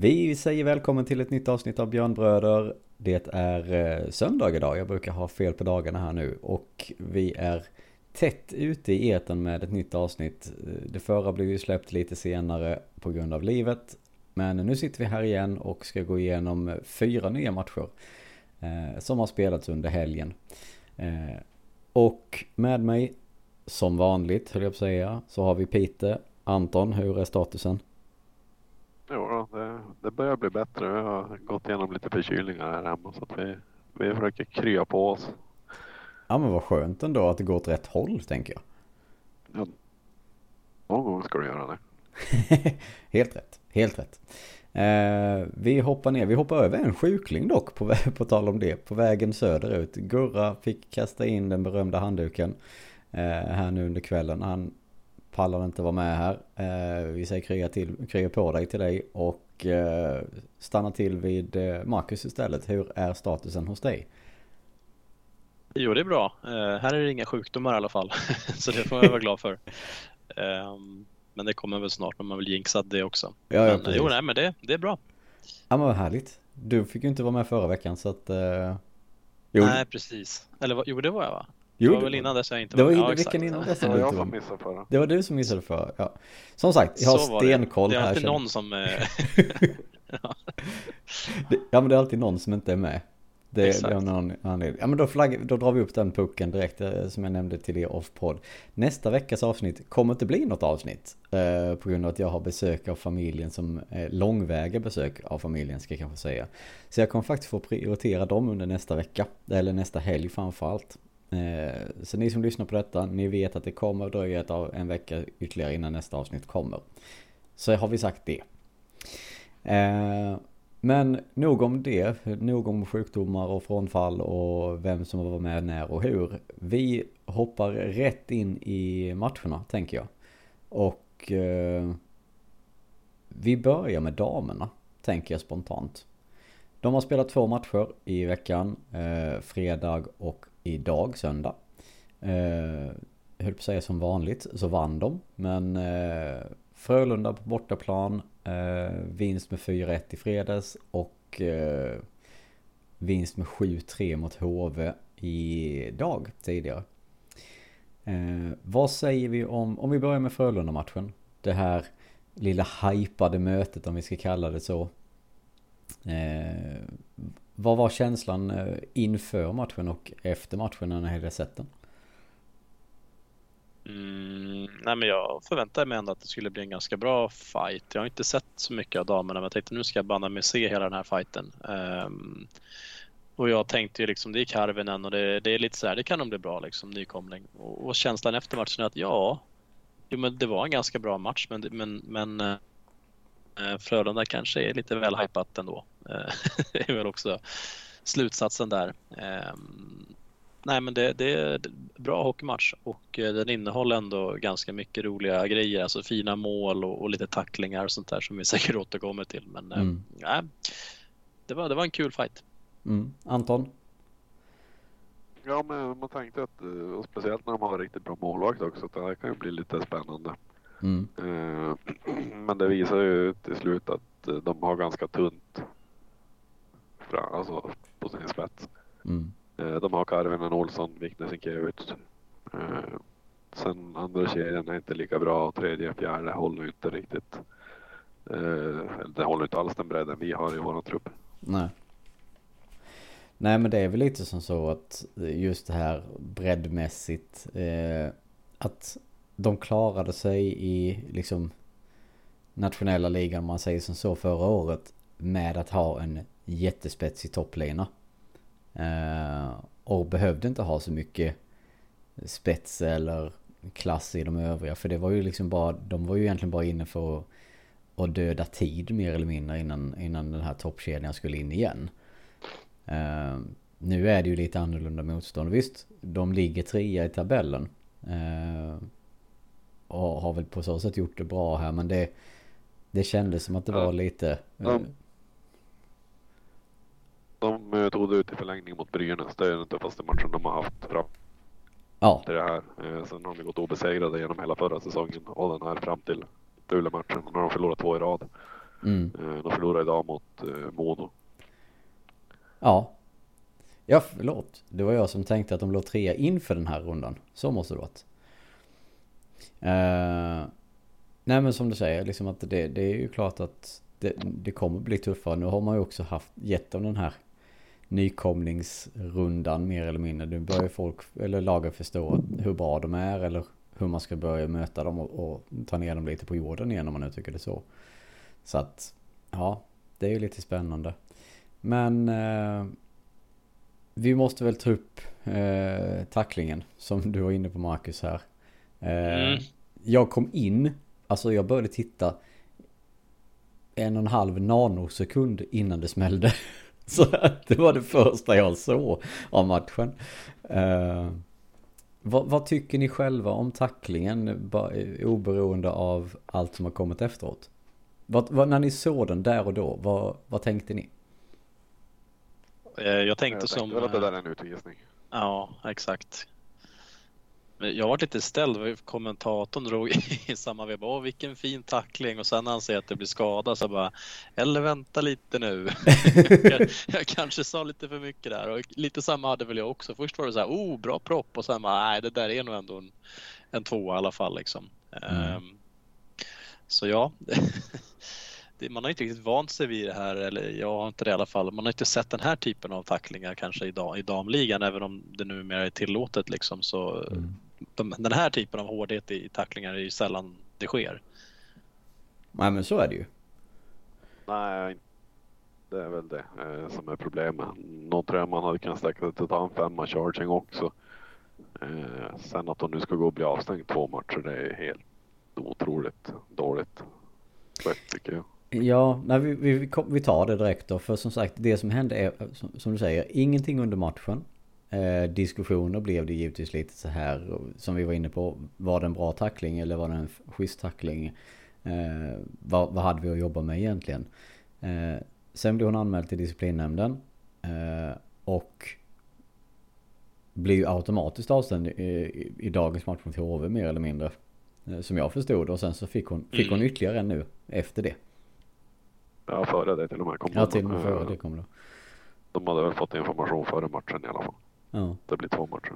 Vi säger välkommen till ett nytt avsnitt av Björnbröder. Det är eh, söndag idag, jag brukar ha fel på dagarna här nu. Och vi är tätt ute i eten med ett nytt avsnitt. Eh, det förra blev ju släppt lite senare på grund av livet. Men nu sitter vi här igen och ska gå igenom fyra nya matcher. Eh, som har spelats under helgen. Och med mig, som vanligt höll jag på att säga, så har vi Pite. Anton, hur är statusen? Jo det, det börjar bli bättre. Vi har gått igenom lite förkylningar här hemma så att vi, vi försöker krya på oss. Ja men vad skönt ändå att det går åt rätt håll tänker jag. Ja, någon gång ska du göra det. helt rätt, helt rätt. Eh, vi hoppar ner, vi hoppar över en sjukling dock på, på tal om det, på vägen söderut. Gurra fick kasta in den berömda handduken eh, här nu under kvällen. Han pallar inte vara med här. Eh, vi säger krya, till, krya på dig till dig och eh, stanna till vid eh, Marcus istället. Hur är statusen hos dig? Jo, det är bra. Här är det inga sjukdomar i alla fall, så det får jag vara glad för. Um, men det kommer väl snart om man vill jinxa det också. Ja, ja, men, jo, nej, men det, det är bra. Ja, men vad härligt. Du fick ju inte vara med förra veckan så att... Jo. Nej, precis. Eller jo, det var jag va? Jo, det var väl innan dess jag inte var med. Det var ja, veckan innan dess jag var. som missade förra. Det var du som missade förra, ja. Som sagt, jag har stenkoll här. Det är alltid någon som... ja. ja, men det är alltid någon som inte är med. Det, Exakt. det är någon anledning. Ja men då, flagg, då drar vi upp den pucken direkt eh, som jag nämnde till er off-podd. Nästa veckas avsnitt kommer inte bli något avsnitt. Eh, på grund av att jag har besök av familjen som eh, långväga besök av familjen ska jag kanske säga. Så jag kommer faktiskt få prioritera dem under nästa vecka. Eller nästa helg framförallt. Eh, Eh, så ni som lyssnar på detta, ni vet att det kommer att dröja ett av en vecka ytterligare innan nästa avsnitt kommer. Så har vi sagt det. Eh, men nog om det, nog om sjukdomar och frånfall och vem som var med när och hur. Vi hoppar rätt in i matcherna tänker jag. Och eh, vi börjar med damerna, tänker jag spontant. De har spelat två matcher i veckan, eh, fredag och idag, söndag. Eh, jag höll på att säga som vanligt, så vann de. Men eh, Frölunda på bortaplan, eh, vinst med 4-1 i fredags och eh, vinst med 7-3 mot HV idag tidigare. Eh, vad säger vi om, om vi börjar med Frölunda-matchen. Det här lilla hypade mötet om vi ska kalla det så. Eh, vad var känslan eh, inför matchen och efter matchen när ni hade sett den? Mm, nej men jag förväntade mig ändå att det skulle bli en ganska bra fight. Jag har inte sett så mycket av damerna men jag tänkte nu ska jag banna mig se hela den här fighten. Um, och jag tänkte ju liksom, det är Karvinen och det, det, är lite så här, det kan nog bli bra liksom, nykomling. Och, och känslan efter matchen är att ja, jo, men det var en ganska bra match men, men, men eh, Frölunda kanske är lite väl hypat ändå. det är väl också slutsatsen där. Um, nej men det, det är bra hockeymatch och eh, den innehåller ändå ganska mycket roliga grejer, alltså fina mål och, och lite tacklingar och sånt där som vi säkert återkommer till. Men eh, mm. nej, det var, det var en kul fight. Mm. Anton? Ja, men man tänkte att, eh, och speciellt när de har riktigt bra målvakt också, att det här kan ju bli lite spännande. Mm. Men det visar ju till slut att de har ganska tunt alltså på sin spets. Mm. Eh, de har Karvinen, Olsson, Viknes, Sinkevich. Eh, sen andra kedjan är inte lika bra och tredje, fjärde håller inte riktigt. Eh, det håller inte alls den bredden vi har i våran trupp. Nej. Nej men det är väl lite som så att just det här breddmässigt. Eh, att de klarade sig i liksom nationella ligan om man säger som så förra året. Med att ha en jättespetsig topplina. Eh, och behövde inte ha så mycket spets eller klass i de övriga. För det var ju liksom bara, de var ju egentligen bara inne för att, att döda tid mer eller mindre innan, innan den här toppkedjan skulle in igen. Uh, nu är det ju lite annorlunda motstånd. Visst, de ligger trea i tabellen. Eh, och har väl på så sätt gjort det bra här. Men det, det kändes som att det var lite... Uh, de eh, tog det ut i förlängning mot Brynäs. Det är den tuffaste matchen de har haft fram ja. till det här. Eh, sen har de gått obesegrade genom hela förra säsongen och den här fram till Luleå-matchen. Nu har de förlorat två i rad. Mm. De förlorade idag mot Modo. Ja. Ja, förlåt. Det var jag som tänkte att de låg trea inför den här rundan. Så måste det varit. Uh, nej men som du säger, liksom att det, det är ju klart att det, det kommer bli tuffare. Nu har man ju också haft, gett dem den här nykomlingsrundan mer eller mindre. Nu börjar folk, eller lagen förstå hur bra de är eller hur man ska börja möta dem och, och ta ner dem lite på jorden igen om man nu tycker det så. Så att, ja, det är ju lite spännande. Men eh, vi måste väl ta upp eh, tacklingen som du var inne på Marcus här. Eh, mm. Jag kom in, alltså jag började titta en och en halv nanosekund innan det smällde. Så det var det första jag såg av matchen. Uh, vad, vad, tycker ni själva om tacklingen oberoende av allt som har kommit efteråt? Vad, vad, när ni såg den där och då, vad, vad tänkte ni? Eh, jag tänkte, jag som... tänkte väl att det där är en utvisning. Ja, exakt. Jag var lite ställd. Kommentatorn drog i samma veva. Åh, vilken fin tackling. Och sen när han säger att det blir skada så bara. Eller vänta lite nu. jag, jag, kanske sa lite för mycket där. Och lite samma hade väl jag också. Först var det så här. Oh, bra propp. Och sen bara. Nej, det där är nog ändå en, en tvåa i alla fall liksom. Mm. Um, så ja. man har inte riktigt vant sig vid det här, eller jag har inte det i alla fall. Man har inte sett den här typen av tacklingar kanske i, i damligan, även om det numera är tillåtet liksom. Så mm de, den här typen av hårdhet i tacklingar är ju sällan det sker. Nej men så är det ju. Nej, det är väl det eh, som är problemet. Nå tror jag man hade kunnat sträcka sig till att ta en femma charging också. Eh, sen att de nu ska gå och bli avstängd två matcher, det är helt otroligt dåligt. Rätt tycker jag. Ja, nej, vi, vi, vi tar det direkt då. För som sagt, det som hände är, som, som du säger, ingenting under matchen. Eh, diskussioner blev det givetvis lite så här som vi var inne på. Var det en bra tackling eller var det en schysst tackling? Eh, vad, vad, hade vi att jobba med egentligen? Eh, sen blev hon anmäld till disciplinnämnden. Eh, och ju automatiskt avstängd i, i, i, dagens match mot HV mer eller mindre. Eh, som jag förstod och sen så fick hon, fick hon mm. ytterligare en nu efter det. Ja, före det till och med. Kom ja, till och med före det kom då. De hade väl fått information före matchen i alla fall. Ja. Det blir två matcher.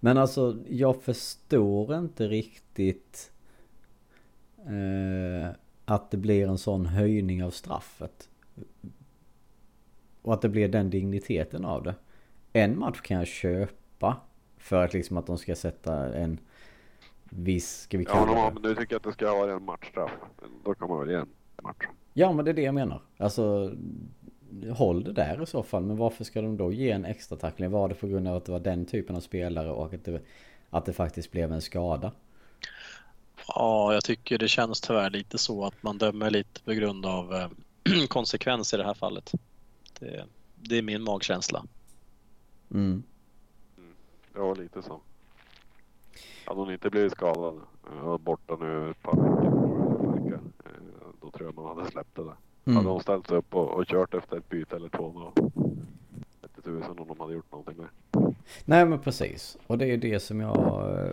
Men alltså jag förstår inte riktigt eh, att det blir en sån höjning av straffet. Och att det blir den digniteten av det. En match kan jag köpa. För att liksom att de ska sätta en viss, ska vi kalla ja, men du tycker att det ska vara en matchstraff. Då kan man väl ge en match. Ja men det är det jag menar. Alltså håll det där i så fall. Men varför ska de då ge en extra tackling? Var det på grund av att det var den typen av spelare och att det, att det faktiskt blev en skada? Ja, jag tycker det känns tyvärr lite så att man dömer lite på grund av eh, konsekvens i det här fallet. Det, det är min magkänsla. Mm. mm. Ja, lite så. Hade hon inte blivit skadad och borta nu ett par veckor, eh, då tror jag man hade släppt det där. Mm. Hade de ställt sig upp och, och kört efter ett byte eller två då vet tusan om de hade gjort någonting med. Nej men precis. Och det är det som jag eh,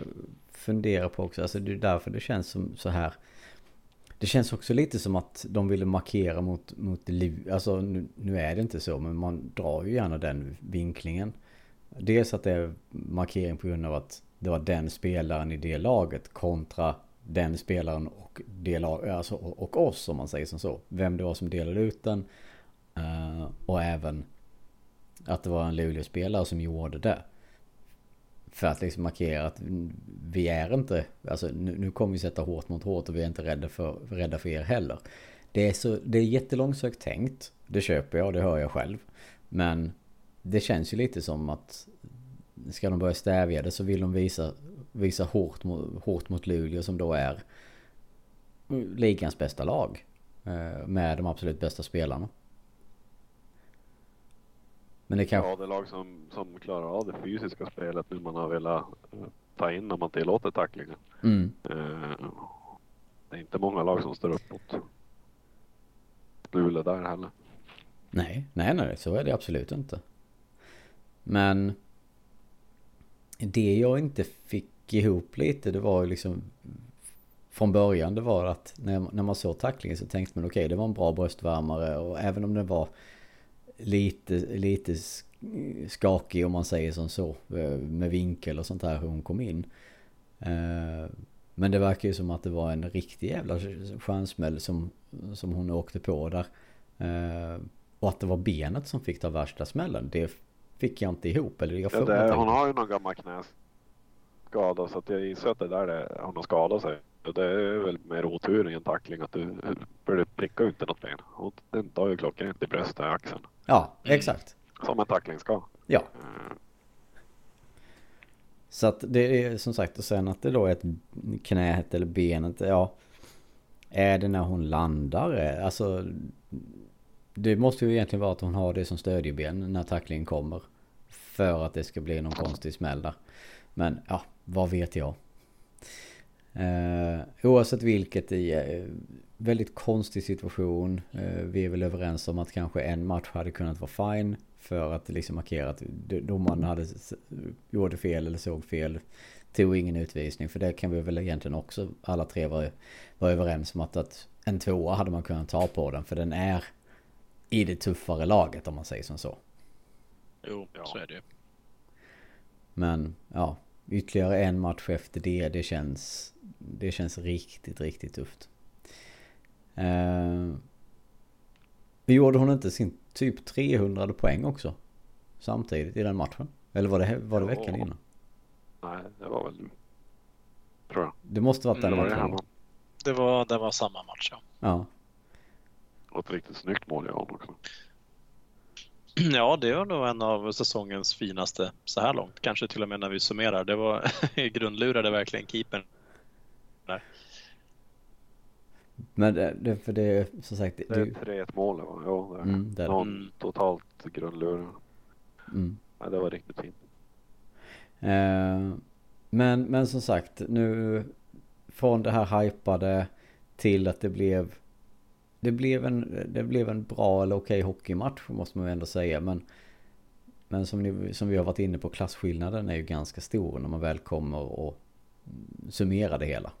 funderar på också. Alltså det är därför det känns som så här. Det känns också lite som att de ville markera mot, mot liv. Alltså nu, nu är det inte så men man drar ju gärna den vinklingen. Dels att det är markering på grund av att det var den spelaren i det laget kontra den spelaren och, dela, alltså, och oss om man säger som så. Vem det var som delade ut den. Eh, och även att det var en Luleå-spelare som gjorde det. För att liksom markera att vi är inte, alltså nu, nu kommer vi sätta hårt mot hårt och vi är inte rädda för, rädda för er heller. Det är, så, det är jättelångsökt tänkt. Det köper jag, det hör jag själv. Men det känns ju lite som att ska de börja stävja det så vill de visa visa hårt, hårt mot Luleå som då är ligans bästa lag. Eh, med de absolut bästa spelarna. Men det kanske... Ja, det lag som, som klarar av det fysiska spelet nu man har velat eh, ta in när man tillåter tacklingar. Mm. Eh, det är inte många lag som står upp mot Luleå där heller. Nej, nej, nej, så är det absolut inte. Men det jag inte fick ihop lite. Det var ju liksom från början det var att när, när man såg tacklingen så tänkte man okej okay, det var en bra bröstvärmare och även om det var lite, lite skakig om man säger som så eh, med vinkel och sånt där hur hon kom in. Eh, men det verkar ju som att det var en riktig jävla stjärnsmäll som, som hon åkte på där. Eh, och att det var benet som fick ta värsta smällen. Det fick jag inte ihop. Eller jag ja, det, hon har ju någon gammal knäskada så att jag gissar att det där det, hon har skadat sig. Det är väl mer otur i en tackling att du, för det prickar ju inte något ben. Och den tar ju klockrent i bröstet i axeln. Ja, exakt. Som en tackling ska. Ja. Mm. Så att det är som sagt och sen att det då är ett knät eller benet, ja. Är det när hon landar? Alltså det måste ju egentligen vara att hon har det som stödjeben när tacklingen kommer. För att det ska bli någon konstig smäll där. Men ja, vad vet jag. Eh, oavsett vilket i eh, väldigt konstig situation. Eh, vi är väl överens om att kanske en match hade kunnat vara fine. För att liksom markera att domaren hade gjorde fel eller såg fel. Tog ingen utvisning. För det kan vi väl egentligen också alla tre vara, vara överens om att, att en tvåa hade man kunnat ta på den. För den är i det tuffare laget om man säger som så. Jo, ja. så är det. Men ja, ytterligare en match efter det, det känns, det känns riktigt, riktigt tufft. Eh, gjorde hon inte sin typ 300 poäng också? Samtidigt i den matchen? Eller var det, var det veckan innan? Nej, det var väl... Tror jag. Det måste varit den mm, matchen. Det var, det var samma match ja. Ja. Och ett riktigt snyggt mål i honom också. Ja, det var nog en av säsongens finaste så här långt. Kanske till och med när vi summerar. Det var grundlurade verkligen keepern. Där. Men det, det, för det som sagt. Det, det är 3-1 målet va? Ja, det är mm, det. Någon totalt grundlurad. Mm. Ja, det var riktigt fint. Eh, men, men som sagt nu från det här hypade till att det blev det blev en, det blev en bra eller okej hockeymatch måste man ju ändå säga. Men, men som, ni, som vi har varit inne på, klasskillnaden är ju ganska stor när man väl kommer och summerar det hela.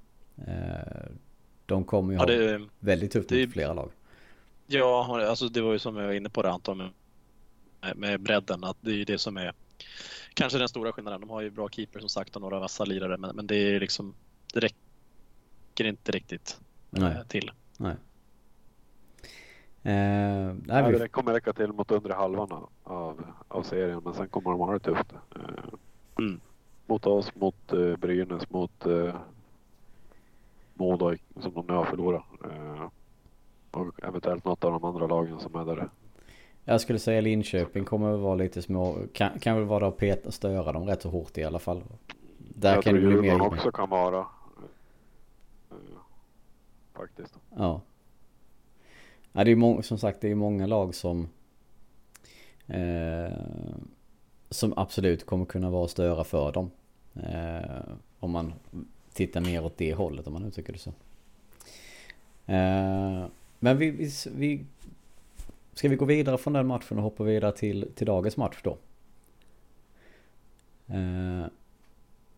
Eh, de kommer ju ja, det, ha väldigt tufft mot flera lag. Ja, alltså det var ju som jag var inne på det Anton med, med bredden, att det är ju det som är kanske den stora skillnaden. De har ju bra keeper som sagt och några vassa lirare, men, men det är liksom, det räcker inte riktigt Nej. till. Nej. Eh, nej, vi... Det kommer räcka till mot undre halvan av, av serien men sen kommer de ha det tufft. Eh, mm. Mot oss, mot eh, Brynäs, mot eh, Modo som de nu har förlorat. Eh, och eventuellt något av de andra lagen som är där. Jag skulle säga Linköping kommer väl vara lite små, kan, kan väl vara där och peta, störa dem rätt så hårt i alla fall. Där jag kan tror det bli mer också kan vara. Eh, faktiskt. Ja. Ja, det är många, som sagt det är många lag som eh, som absolut kommer kunna vara störa för dem. Eh, om man tittar mer åt det hållet om man uttrycker det så. Eh, men vi, vi, vi, Ska vi gå vidare från den matchen och hoppa vidare till, till dagens match då? Eh,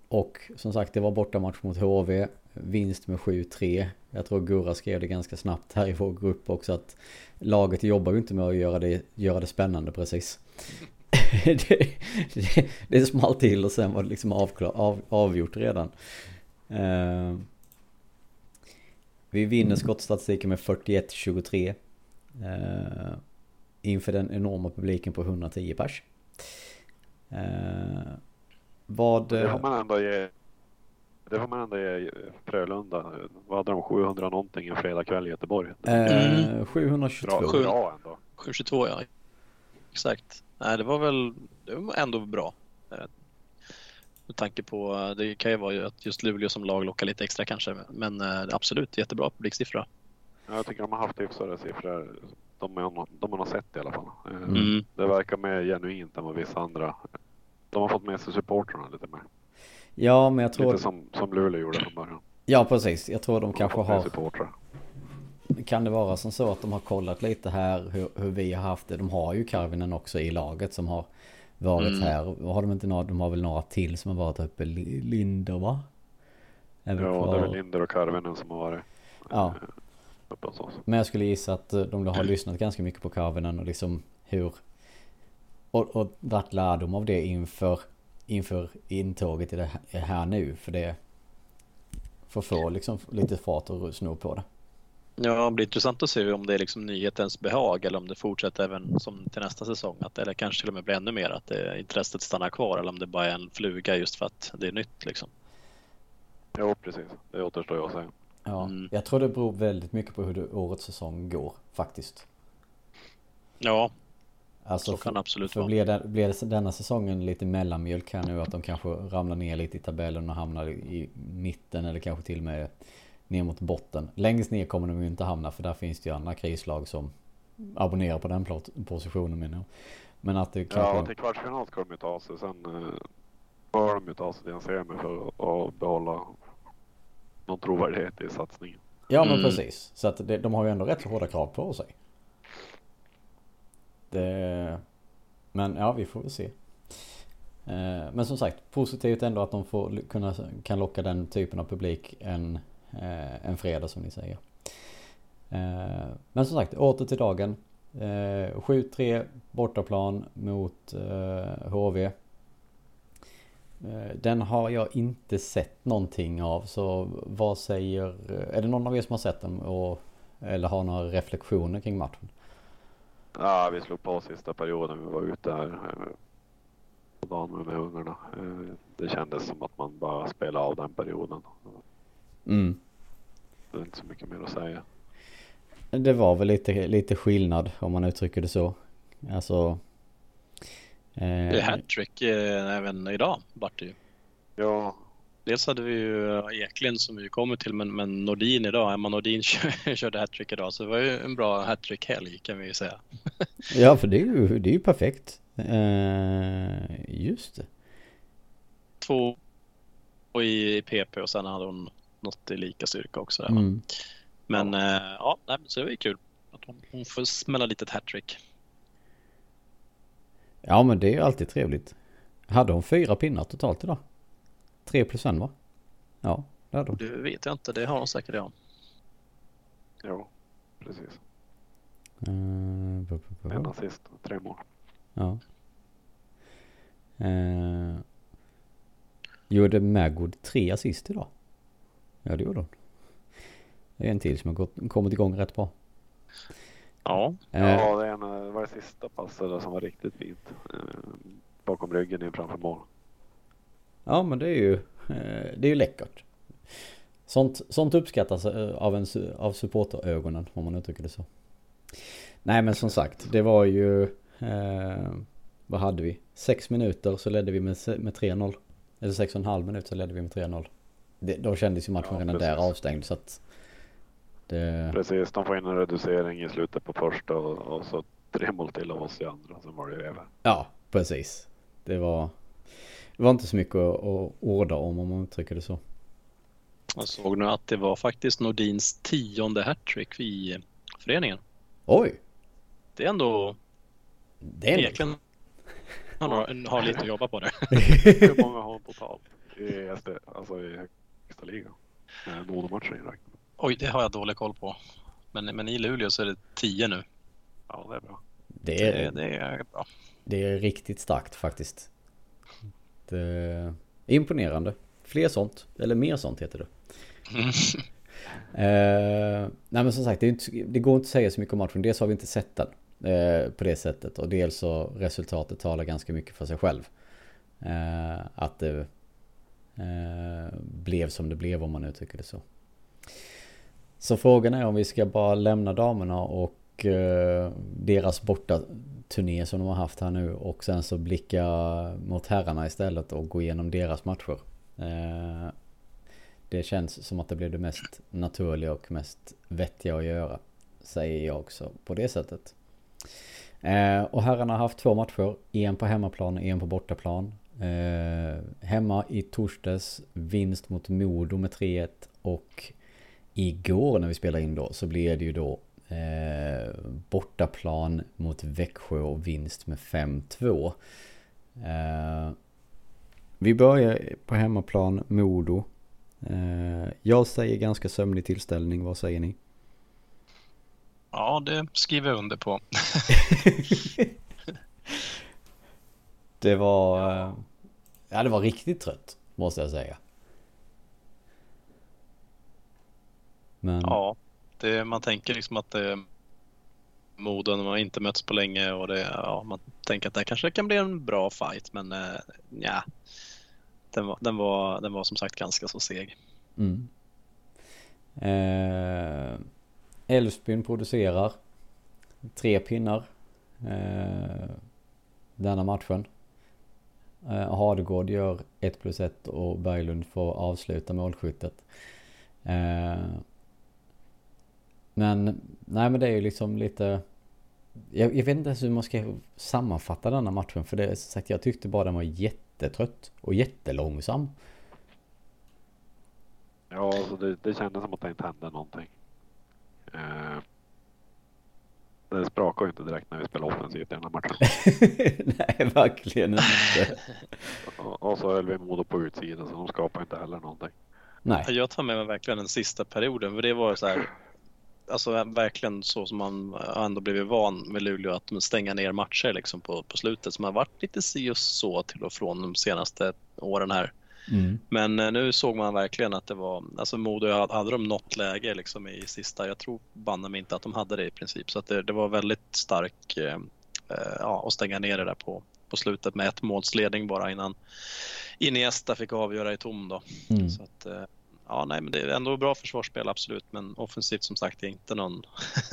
och som sagt det var bortamatch mot HV. Vinst med 7-3. Jag tror Gurra skrev det ganska snabbt här i vår grupp också att laget jobbar ju inte med att göra det, göra det spännande precis. det, det, det small till och sen var det liksom avklar, av, avgjort redan. Uh, vi vinner skottstatistiken med 41-23. Uh, inför den enorma publiken på 110 pers. Uh, vad... Det får man ändå ge det får man ändå ge Frölunda. Vad hade de? 700 någonting en fredagkväll i Göteborg? Mm. 722. Bra, bra ändå. 722 ja. Exakt. Nej, det var väl det var ändå bra. Eh, med tanke på, det kan ju vara att just Luleå som lag lockar lite extra kanske. Men eh, absolut, jättebra publiksiffra. Ja, jag tycker de har haft hyfsade siffror. De, är, de har sett i alla fall. Eh, mm. Det verkar mer genuint än vad vissa andra. De har fått med sig supportrarna lite mer. Ja, men jag tror... Lite som, som Luleå gjorde från början. Ja, precis. Jag tror de, kanske har... Kan det vara som så att de har kollat lite här hur, hur vi har haft det? De har ju Karvinen också i laget som har varit mm. här. Har de inte några, de har väl några till som har varit uppe. Linder va? ja, det är väl Linder och Karvinen som har varit ja. oss. Men jag skulle gissa att de har lyssnat ganska mycket på Karvinen och liksom hur och, och dragit lärdom av det inför, inför intåget i det här nu. För det får få liksom lite fart och snurr på det. Ja, det blir intressant att se om det är liksom nyhetens behag eller om det fortsätter även som till nästa säsong. Att, eller kanske till och med blir ännu mer att det, intresset stannar kvar eller om det bara är en fluga just för att det är nytt liksom. Ja, precis. Det återstår ju att säga. Ja, mm. jag tror det beror väldigt mycket på hur det, årets säsong går faktiskt. Ja, Alltså, så kan det absolut för vara. Blir, det, blir denna säsongen lite mellanmjölk här nu att de kanske ramlar ner lite i tabellen och hamnar i mitten eller kanske till och med ner mot botten. Längst ner kommer de ju inte hamna för där finns det ju andra krislag som abonnerar på den positionen menar jag. Men att det kanske... Ja, till kvartsfinal ska de ju ta sig. Sen bör eh, de ju ta sig till en semi för att behålla någon trovärdighet i satsningen. Ja, men mm. precis. Så att det, de har ju ändå rätt så hårda krav på sig. Det, eh, men ja, vi får väl se. Eh, men som sagt, positivt ändå att de får kunna, kan locka den typen av publik en, eh, en fredag som ni säger. Eh, men som sagt, åter till dagen. Eh, 7-3 bortaplan mot eh, HV. Den har jag inte sett någonting av så vad säger, är det någon av er som har sett den och, eller har några reflektioner kring matchen? Ja, vi slog på sista perioden. Vi var ute här eh, på dagen med ungarna. Eh, det kändes som att man bara spelade av den perioden. Mm. Det är inte så mycket mer att säga. Det var väl lite, lite skillnad om man uttrycker det så. Alltså. Eh... Det är hattrick eh, även idag vart det ju. Ja, Dels hade vi ju eh, Eklind som vi kommer till, men, men Nordin idag, Emma Nordin körde hattrick idag, så det var ju en bra hattrick-helg kan vi ju säga. ja, för det är ju, det är ju perfekt. Uh, just det. Två i PP och sen hade hon något i lika styrka också. Där, mm. Men uh, ja, så det var ju kul att hon, hon får smälla lite hattrick. Ja, men det är ju alltid trevligt. Hade hon fyra pinnar totalt idag? 3 plus 1 va? Ja, det hade hon. Det vet jag inte, det har hon säkert ja. Jo, precis. Uh, en assist och tre mål. Ja. Uh, gjorde Magwood tre assist idag? Ja, det gjorde hon. Det är en till som har gått, kommit igång rätt bra. Ja. Uh, ja, det, en, det var det sista passet som var riktigt fint. Uh, bakom ryggen in framför mål. Ja men det är ju, eh, det är ju läckert. Sånt, sånt uppskattas eh, av, en, av supporterögonen om man uttrycker det så. Nej men som sagt, det var ju, eh, vad hade vi? Sex minuter så ledde vi med, med 3-0. Eller sex och en halv minut så ledde vi med 3-0. då kändes ju matchen ja, redan där avstängd så att det... Precis, de får in en reducering i slutet på första och, och så tre mål till av oss i andra. Sen var det ju över. Ja, precis. Det var, det var inte så mycket att, att orda om om man uttrycker det så. Jag såg nu att det var faktiskt Nordins tionde hattrick i föreningen. Oj! Det är ändå... Det är egentligen han har, har lite att jobba på det. Hur många har han totalt i, SD, alltså i högsta ligan? Modomatcher inräknat. Oj, det har jag dålig koll på. Men, men i Luleå så är det tio nu. Ja, det är bra. Det är, det, det är bra. Det är riktigt starkt faktiskt. Eh, imponerande. Fler sånt, eller mer sånt heter det. eh, nej men som sagt, det, inte, det, går inte att säga så mycket om matchen. Dels har vi inte sett den eh, på det sättet och dels så resultatet talar ganska mycket för sig själv. Eh, att det eh, blev som det blev om man uttrycker det så. Så frågan är om vi ska bara lämna damerna och eh, deras borta turné som de har haft här nu och sen så blicka mot herrarna istället och gå igenom deras matcher. Eh, det känns som att det blev det mest naturliga och mest vettiga att göra. Säger jag också på det sättet. Eh, och herrarna har haft två matcher. En på hemmaplan och en på bortaplan. Eh, hemma i torsdags vinst mot Modo med 3-1 och igår när vi spelade in då så blev det ju då Eh, bortaplan mot Växjö och vinst med 5-2. Eh, vi börjar på hemmaplan Modo. Eh, jag säger ganska sömnig tillställning, vad säger ni? Ja, det skriver jag under på. det var, ja det var riktigt trött, måste jag säga. Men... Ja, det, man tänker liksom att det är Modo, när har inte mötts på länge och det, ja, man tänker att det kanske kan bli en bra fight men eh, ja, den var, den, var, den var som sagt ganska så seg. Mm. Eh, Älvsbyn producerar tre pinnar eh, denna matchen. Eh, Hardegård gör 1 plus 1 och Berglund får avsluta målskyttet. Eh, men nej men det är ju liksom lite jag, jag, vet inte ens hur man ska sammanfatta denna matchen för det är sagt jag tyckte bara den var jättetrött och jättelångsam. Ja, alltså det, det kändes som att det inte hände någonting. Eh, det sprakar ju inte direkt när vi spelar offensivt i den här matchen. Nej, verkligen inte. och, och så höll vi Modo på utsidan så de skapar inte heller någonting. Nej. Jag tar med mig verkligen den sista perioden för det var så här alltså verkligen så som man ändå blivit van med Luleå att de stänger ner matcher liksom på, på slutet som har varit lite si och så till och från de senaste åren här. Mm. Men eh, nu såg man verkligen att det var, alltså Modo hade de något läge liksom i sista, jag tror banne mig inte att de hade det i princip så att det, det var väldigt stark, eh, eh ja, att stänga ner det där på, på slutet med ett målsledning bara innan Iniesta fick avgöra i tom då. Mm. Så att, eh, ja, nej, men det är ändå bra försvarsspel absolut, men offensivt som sagt är inte någon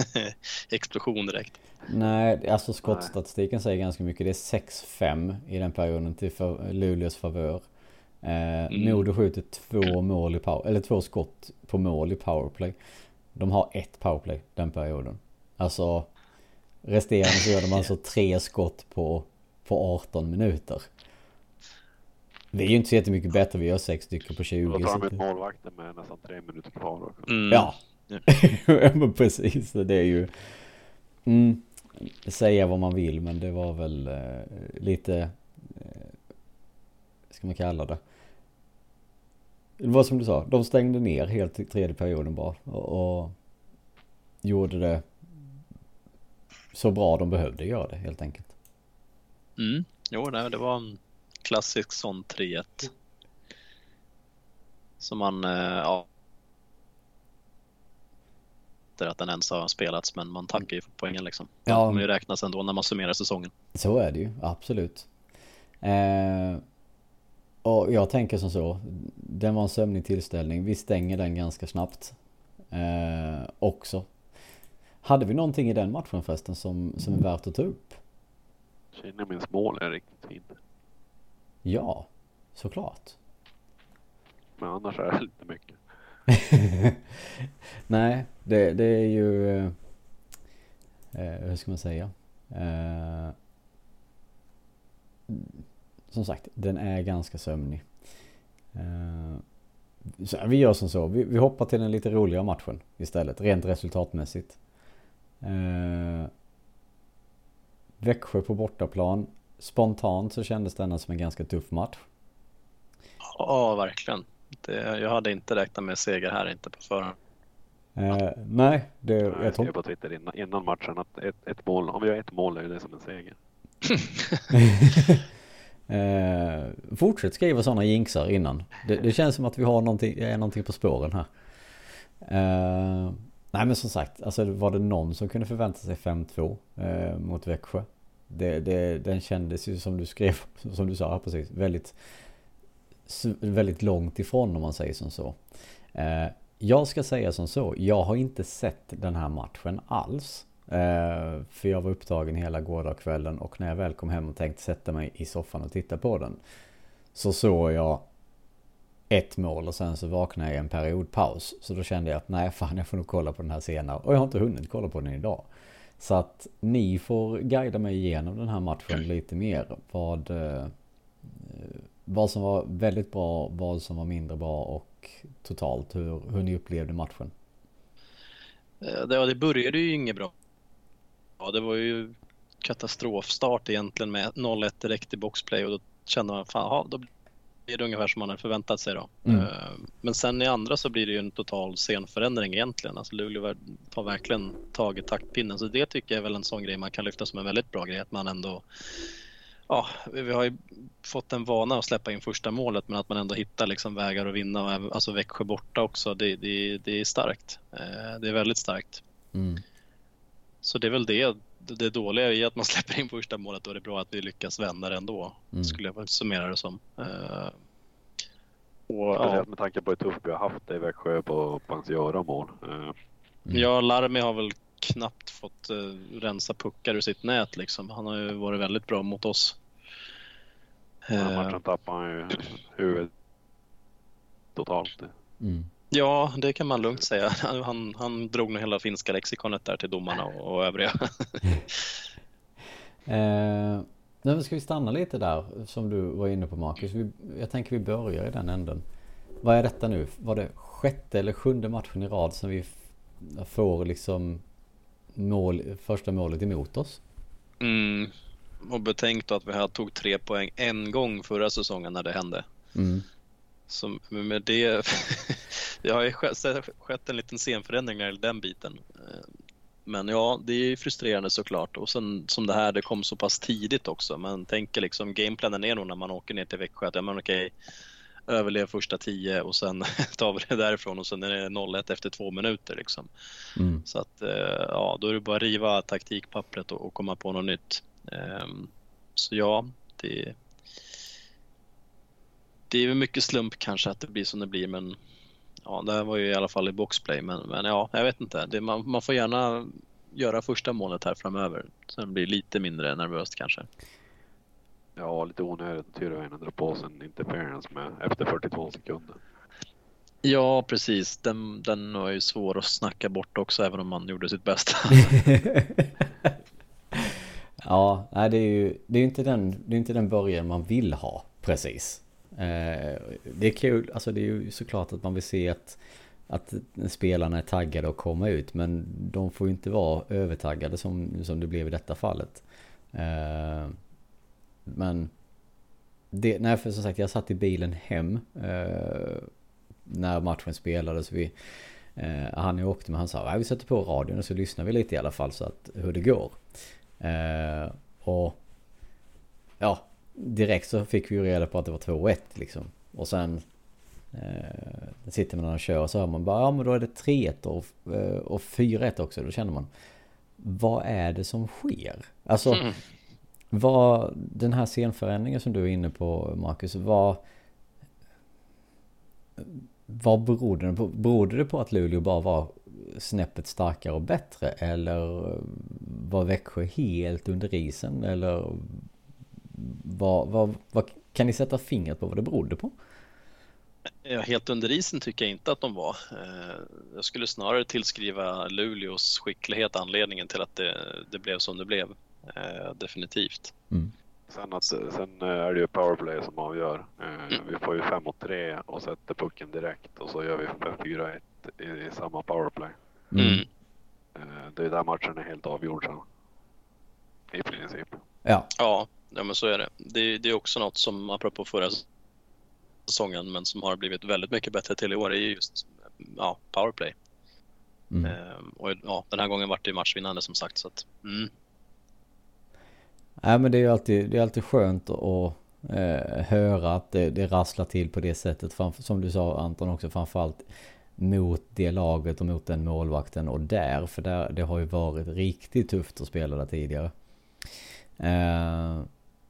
explosion direkt. Nej, alltså skottstatistiken säger ganska mycket. Det är 6-5 i den perioden till för Luleås favör. Eh, mm. Modo skjuter två mål i power, eller två skott på mål i powerplay. De har ett powerplay den perioden. Alltså resterande så gör de alltså tre skott på, på 18 minuter. Vi är ju inte så jättemycket bättre, vi gör sex stycken på 20. Då tar de ut målvakten med nästan tre minuter kvar. Mm. Ja. men precis, det är ju... Mm, säga vad man vill, men det var väl eh, lite... Eh, ska man kalla det? Det var som du sa, de stängde ner helt i tredje perioden bara. Och, och gjorde det så bra de behövde göra det helt enkelt. Mm, jo, nej, det var en klassisk sån 3-1. Som man, eh, ja. att den ens har spelats men man tackar ju för poängen liksom. Ja. Det kommer ju räknas ändå när man summerar säsongen. Så är det ju, absolut. Eh, och jag tänker som så, den var en sömnig tillställning. Vi stänger den ganska snabbt. Eh, också. Hade vi någonting i den matchen förresten som, som är värt att ta upp? Kinnamins mål är riktigt fint. Ja, såklart. Men annars är det lite mycket. Nej, det, det är ju... Eh, hur ska man säga? Eh, som sagt, den är ganska sömnig. Eh, så vi gör som så, vi, vi, hoppar till den lite roligare matchen istället, rent resultatmässigt. Eh, Växjö på bortaplan spontant så kändes denna som en ganska tuff match. Ja, verkligen. Det, jag hade inte räknat med seger här inte på förhand. Eh, nej, det, jag, jag skrev på Twitter innan, innan, matchen att ett, ett mål, om vi har ett mål är det som en seger. eh, fortsätt skriva sådana jinxar innan. Det, det, känns som att vi har någonting, är någonting på spåren här. Eh, nej men som sagt, alltså var det någon som kunde förvänta sig 5-2 eh, mot Växjö? Det, det, den kändes ju som du skrev, som du sa här precis, väldigt, väldigt långt ifrån om man säger som så. Eh, jag ska säga som så, jag har inte sett den här matchen alls. Eh, för jag var upptagen hela gårdagskvällen och när jag väl kom hem och tänkte sätta mig i soffan och titta på den. Så såg jag ett mål och sen så vaknade jag i en periodpaus. Så då kände jag att nej fan jag får nog kolla på den här senare. Och jag har inte hunnit kolla på den idag. Så att ni får guida mig igenom den här matchen lite mer. Vad, eh, vad som var väldigt bra, vad som var mindre bra och totalt hur, hur ni upplevde matchen. Eh, ja, det, började ju inget bra. Ja, det var ju katastrofstart egentligen med 0-1 direkt i boxplay och då kände man fan, ja, då blir det ungefär som man hade förväntat sig då. Mm. Eh, men sen i andra så blir det ju en total scenförändring egentligen. Alltså Luleå tar verkligen tag i taktpinnen så det tycker jag är väl en sån grej man kan lyfta som en väldigt bra grej att man ändå Ja, vi har ju fått en vana att släppa in första målet men att man ändå hittar liksom vägar att vinna. Alltså Växjö borta också, det, det, det är starkt. Eh, det är väldigt starkt. Mm. Så det är väl det, det dåliga i att man släpper in första målet och det är bra att vi lyckas vända det ändå. Mm. Skulle jag summera det som. Uh, och, ja. med tanke på hur tufft vi har haft det i Växjö på, på hans göra-mål. Uh. Mm. Ja, Larmi har väl knappt fått uh, rensa puckar ur sitt nät liksom. Han har ju varit väldigt bra mot oss. Den här matchen tappade han ju huvudet totalt. Mm. Ja, det kan man lugnt säga. Han, han drog nog hela finska lexikonet där till domarna och, och övriga. eh, nu ska vi stanna lite där som du var inne på Marcus. Vi, jag tänker vi börjar i den änden. Vad är detta nu? Var det sjätte eller sjunde matchen i rad som vi får liksom mål, första målet emot oss? Mm. Och betänk då att vi här tog tre poäng en gång förra säsongen när det hände. Mm. Så med det, det har ju skett en liten scenförändring när det gäller den biten. Eh, men ja, det är frustrerande såklart och sen som det här, det kom så pass tidigt också. Man tänker liksom, gameplanen är nog när man åker ner till Växjö att ja, men okej, överlev första tio och sen tar vi det därifrån och sen är det 0-1 efter två minuter liksom. Mm. Så att eh, ja, då är det bara att riva taktikpappret och, komma på något nytt. Ehm, så ja, det det är mycket slump kanske att det blir som det blir men ja, det här var ju i alla fall i boxplay men, men ja, jag vet inte. Det, man, man får gärna göra första målet här framöver. Sen blir det lite mindre nervöst kanske. Ja, lite onödigt Tyrväinen dra på sig en interference med efter 42 sekunder. Ja, precis. Den, den var ju svår att snacka bort också även om man gjorde sitt bästa. ja, nej, det är ju det är inte den, det är inte den början man vill ha precis. Eh, det är kul, alltså det är ju såklart att man vill se att, att spelarna är taggade att komma ut. Men de får ju inte vara övertaggade som, som det blev i detta fallet. Eh, men det, nej för som sagt jag satt i bilen hem eh, när matchen spelades. Vi, han jag åkte med han sa att vi sätter på radion och så lyssnar vi lite i alla fall så att hur det går. och ja, direkt så fick vi ju reda på att det var 2-1 liksom. Och sen eh, sitter man och kör och så hör man bara ja men då är det 3-1 och, eh, och 4-1 också. Då känner man vad är det som sker? Alltså mm. vad den här scenförändringen som du är inne på Marcus, vad vad berodde det på? Berodde det på att Luleå bara var snäppet starkare och bättre? Eller var Växjö helt under isen? Eller vad, vad, vad, kan ni sätta fingret på vad det berodde på? Ja, helt under isen tycker jag inte att de var. Eh, jag skulle snarare tillskriva Luleås skicklighet anledningen till att det, det blev som det blev. Eh, definitivt. Mm. Sen, att, sen är det ju powerplay som avgör. Eh, mm. Vi får ju 5 mot 3 och sätter pucken direkt och så gör vi 4-1 i, i, samma powerplay. Mm. Det är där matchen är helt avgjord sen. I princip. Ja. ja, Ja men så är det. det. Det är också något som, apropå förra säsongen, men som har blivit väldigt mycket bättre till i år, är just ja, powerplay. Mm. Ehm, och ja, den här gången vart det matchvinnande som sagt. Så att, mm. Nej men det är ju alltid, det är alltid skönt att eh, höra att det, det rasslar till på det sättet. Framför, som du sa Anton också, framförallt mot det laget och mot den målvakten och där. För där, det har ju varit riktigt tufft att spela där tidigare. Eh,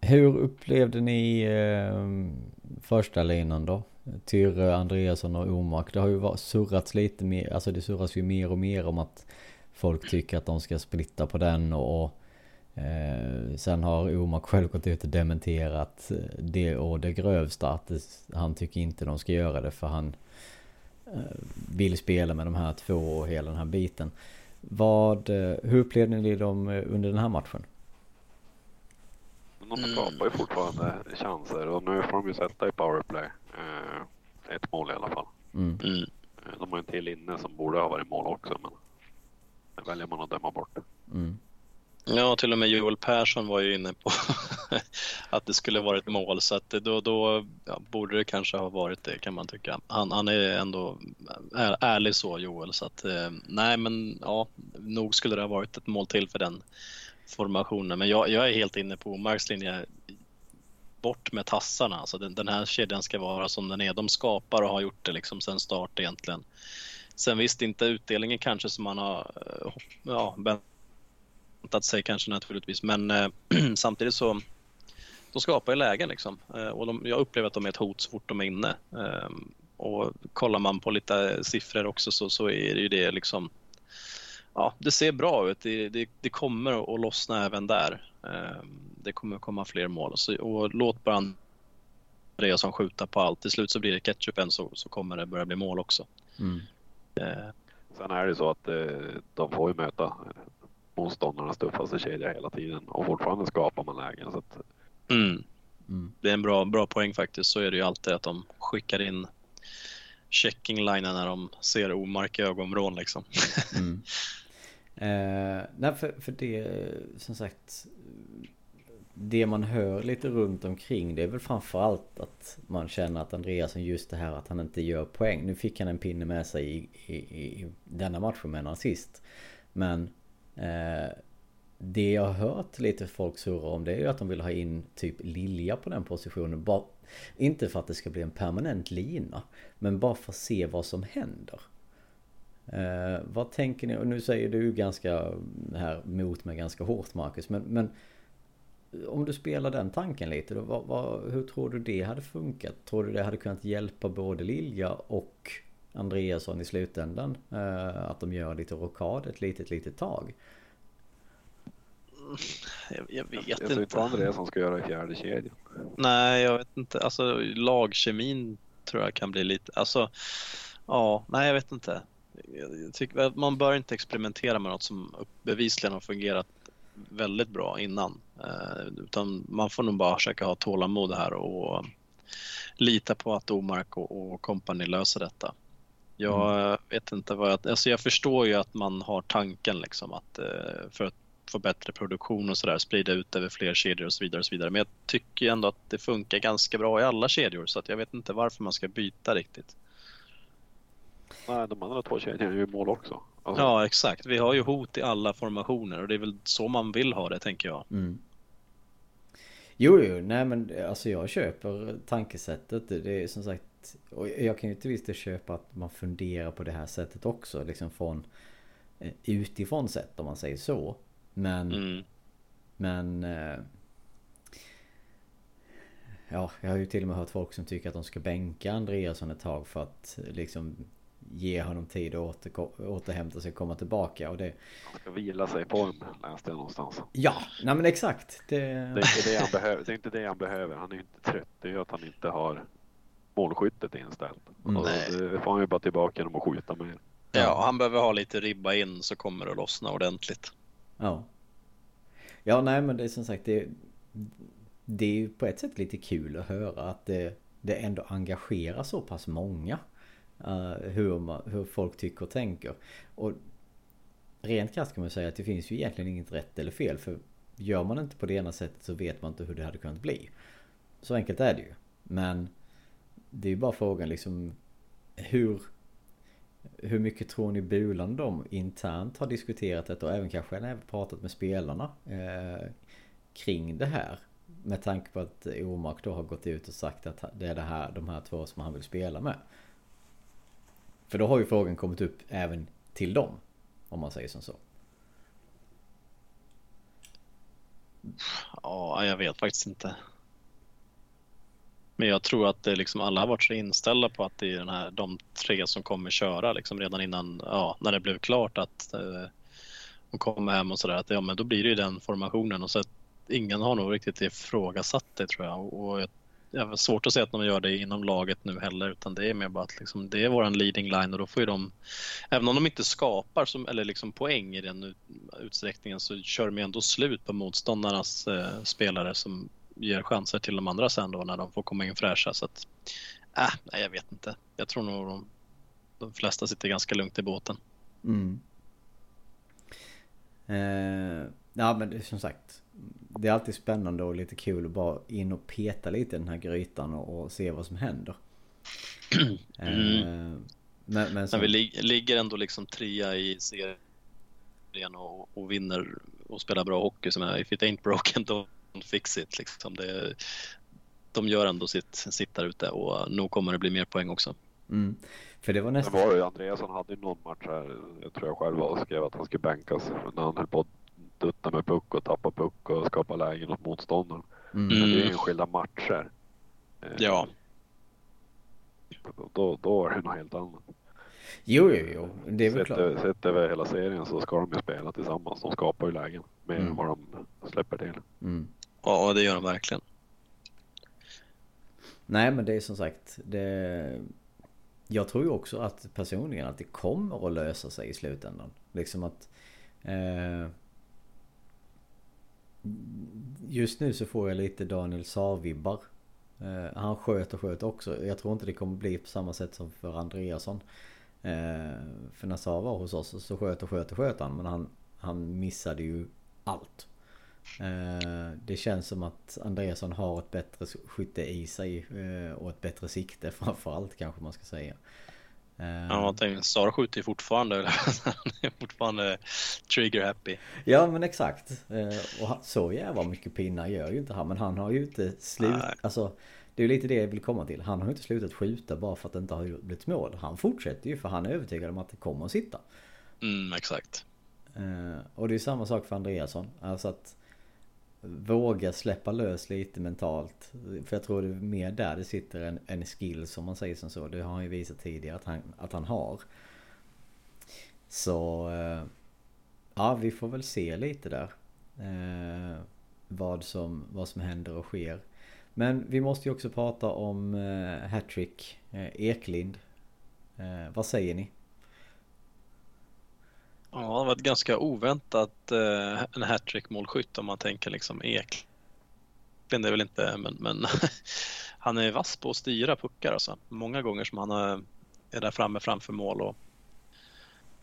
hur upplevde ni eh, första linan då? Tyrre, Andreasson och Omark. Det har ju surrats lite mer, alltså det surras ju mer och mer om att folk tycker att de ska splitta på den och, och eh, sen har Omark själv gått ut och dementerat eh, det och det grövsta att det, han tycker inte de ska göra det för han eh, vill spela med de här två och hela den här biten. Vad, eh, hur upplevde ni dem eh, under den här matchen? De mm. skapar ju fortfarande chanser och nu får de ju sätta i powerplay. Eh, ett mål i alla fall. Mm. Mm. Eh, de har en till inne som borde ha varit mål också men det väljer man att döma bort. Mm. Ja, till och med Joel Persson var ju inne på att det skulle varit mål så att då, då ja, borde det kanske ha varit det kan man tycka. Han, han är ändå är, ärlig så Joel så att eh, nej men ja, nog skulle det ha varit ett mål till för den formationen. Men jag, jag är helt inne på Omarks linje. Bort med tassarna, alltså den, den här kedjan ska vara som den är. De skapar och har gjort det liksom sen start egentligen. Sen visst inte utdelningen kanske som man har eh, ja, väntat sig kanske naturligtvis, men eh, samtidigt så de skapar ju lägen liksom. Eh, och de, jag upplever att de är ett hot så fort de är inne. Eh, och kollar man på lite siffror också så, så är det ju det liksom Ja, det ser bra ut. Det, det, det kommer att lossna även där. Eh, det kommer komma fler mål. Så, och låt bara Andreasson skjuta på allt. Till slut så blir det ketchupen så, så kommer det börja bli mål också. Mm. Eh. Sen är det så att eh, de får ju möta motståndarnas tuffaste kedja hela tiden och fortfarande skapar man lägen. Så att... mm. Mm. Det är en bra, bra poäng faktiskt. Så är det ju alltid att de skickar in checking linen när de ser Omark i ögonvrån liksom. mm. eh, nej, för, för det som sagt det man hör lite runt omkring det är väl framförallt att man känner att Andreasen just det här att han inte gör poäng. Nu fick han en pinne med sig i, i, i denna matchen med en assist. Men eh, det jag har hört lite folk surra om det är ju att de vill ha in typ Lilja på den positionen. Bara, inte för att det ska bli en permanent lina. Men bara för att se vad som händer. Eh, vad tänker ni? Och nu säger du ganska här mot mig ganska hårt Marcus. Men, men om du spelar den tanken lite då, vad, vad, hur tror du det hade funkat? Tror du det hade kunnat hjälpa både Lilja och Andreasson i slutändan? Eh, att de gör lite rockad ett litet, litet tag? Jag, jag vet jag, jag inte. Jag tror Andreasson ska göra fjärde kedjan. Nej, jag vet inte. Alltså lagkemin tror jag kan bli lite, alltså ja, nej jag vet inte. Jag tycker, man bör inte experimentera med något som bevisligen har fungerat väldigt bra innan. Eh, utan man får nog bara försöka ha tålamod här och lita på att Omark och kompani löser detta. Jag mm. vet inte vad jag... Alltså jag förstår ju att man har tanken liksom att eh, för att få bättre produktion och sådär, sprida ut över fler kedjor och så vidare. och så vidare. Men jag tycker ändå att det funkar ganska bra i alla kedjor så att jag vet inte varför man ska byta riktigt. Nej, de andra två kedjorna är ju mål också. Alltså... Ja, exakt. Vi har ju hot i alla formationer och det är väl så man vill ha det, tänker jag. Mm. Jo, jo, nej men alltså jag köper tankesättet. Det är som sagt, och jag kan ju till viss del köpa att man funderar på det här sättet också. Liksom från eh, utifrån sett om man säger så. Men, mm. men eh, Ja, jag har ju till och med hört folk som tycker att de ska bänka Andreasson ett tag för att liksom ge honom tid att åter, återhämta sig och komma tillbaka. Och det... Han ska vila sig på en, läste jag någonstans. Ja, nej men exakt. Det... det... är inte det han behöver. Det är inte det han behöver. Han är inte trött. Det är att han inte har målskyttet inställt. Mm. Alltså, det får han ju bara tillbaka genom att skjuta mer. Ja, han behöver ha lite ribba in så kommer det att lossna ordentligt. Ja. Ja, nej men det är som sagt det, det är ju på ett sätt lite kul att höra att det, det ändå engagerar så pass många. Uh, hur, man, hur folk tycker och tänker. Och rent krasst kan man säga att det finns ju egentligen inget rätt eller fel. För gör man inte på det ena sättet så vet man inte hur det hade kunnat bli. Så enkelt är det ju. Men det är ju bara frågan liksom hur hur mycket tror ni Bulan de internt har diskuterat detta och även kanske även pratat med spelarna eh, kring det här? Med tanke på att Omark då har gått ut och sagt att det är det här, de här två som han vill spela med. För då har ju frågan kommit upp även till dem. Om man säger som så. Ja, jag vet faktiskt inte. Men jag tror att det liksom alla har varit så inställda på att det är den här, de tre som kommer köra liksom redan innan, ja, när det blev klart att eh, de kommer hem och sådär. Att ja, men då blir det ju den formationen och så att ingen har nog riktigt ifrågasatt det tror jag. Och jag, jag har svårt att se att de gör det inom laget nu heller utan det är mer bara att liksom, det är våran leading line och då får ju de, även om de inte skapar som, eller liksom poäng i den utsträckningen så kör de ju ändå slut på motståndarnas eh, spelare som ger chanser till de andra sen då när de får komma in fräscha. Så att, äh, nej, jag vet inte. Jag tror nog de, de flesta sitter ganska lugnt i båten. Mm. Eh, Ja men det, som sagt. Det är alltid spännande och lite kul att bara in och peta lite i den här grytan och, och se vad som händer. Mm. Eh, men, men, som... men vi lig ligger ändå liksom trea i serien och, och, vinner och spelar bra hockey. Som är, if it ain't broken don't fix it. Liksom. Det, de gör ändå sitt, sitt där ute och nog kommer det bli mer poäng också. Mm. För det var nästan... Det var ju Andreasson hade ju någon match här, jag tror jag själv var skrev att han skulle bänkas när han höll på att dutta med puck och tappa puck och skapa lägen åt motståndaren. Mm. Men det är enskilda matcher. Eh, ja. Då, då är det något helt annat. Jo, jo, jo. Det är väl sett, klart. Sett över hela serien så ska de ju spela tillsammans. De skapar ju lägen mer mm. än vad de släpper till. Mm. Ja, det gör de verkligen. Nej, men det är som sagt. Det... Jag tror ju också att personligen att det kommer att lösa sig i slutändan. Liksom att... Eh... Just nu så får jag lite Daniel Saar-vibbar. Eh, han sköt och sköt också. Jag tror inte det kommer bli på samma sätt som för Andreasson. Eh, för när Saar var hos oss så sköt och sköt och sköt han. Men han, han missade ju allt. Eh, det känns som att Andreasson har ett bättre skytte i sig och ett bättre sikte framförallt kanske man ska säga. Eh, ja, tänk, Sara skjuter ju fortfarande. Han är fortfarande trigger happy. Ja, men exakt. Och så jävla mycket pinnar gör ju inte han. Men han har ju inte slutat. Alltså, det är ju lite det jag vill komma till. Han har ju inte slutat skjuta bara för att det inte har blivit mål. Han fortsätter ju för han är övertygad om att det kommer att sitta. Mm, exakt. Och det är samma sak för Andreasson. Alltså att våga släppa lös lite mentalt. För jag tror det är mer där det sitter en, en skill som man säger som så. Det har han ju visat tidigare att han, att han har. Så eh, ja, vi får väl se lite där. Eh, vad, som, vad som händer och sker. Men vi måste ju också prata om eh, hattrick eh, Eklind. Eh, vad säger ni? Ja, det var ett ganska oväntat eh, en hattrick-målskytt om man tänker liksom Ek. Det är väl inte, men, men han är vass på att styra puckar alltså. Många gånger som han är där framme framför mål och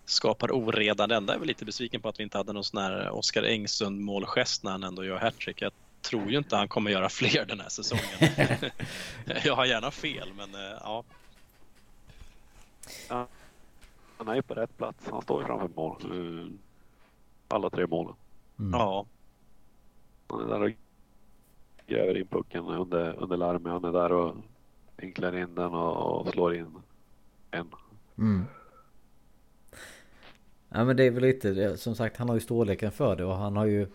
skapar oreda. Det enda är väl lite besviken på att vi inte hade någon sån här Oskar Engsund målgest när han ändå gör hattrick. Jag tror ju inte han kommer göra fler den här säsongen. jag har gärna fel, men eh, ja. ja han är ju på rätt plats. Han står ju framför mål. Alla tre målen. Mm. Ja. Han är där och gräver in pucken under, under larmet. Han är där och vinklar in den och, och slår in en. Mm. Ja men det är väl lite, som sagt han har ju storleken för det och han har ju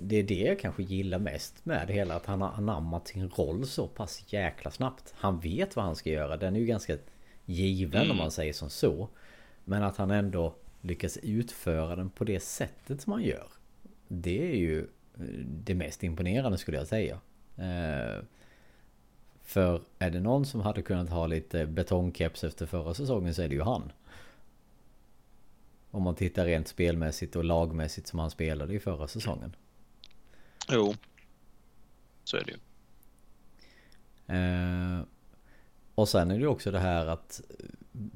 Det är det jag kanske gillar mest med det hela att han har anammat sin roll så pass jäkla snabbt. Han vet vad han ska göra. Den är ju ganska given mm. om man säger som så. Men att han ändå lyckas utföra den på det sättet som han gör. Det är ju eh, det mest imponerande skulle jag säga. Eh, för är det någon som hade kunnat ha lite betongkeps efter förra säsongen så är det ju han. Om man tittar rent spelmässigt och lagmässigt som han spelade i förra säsongen. Jo, så är det ju. Eh, och sen är det också det här att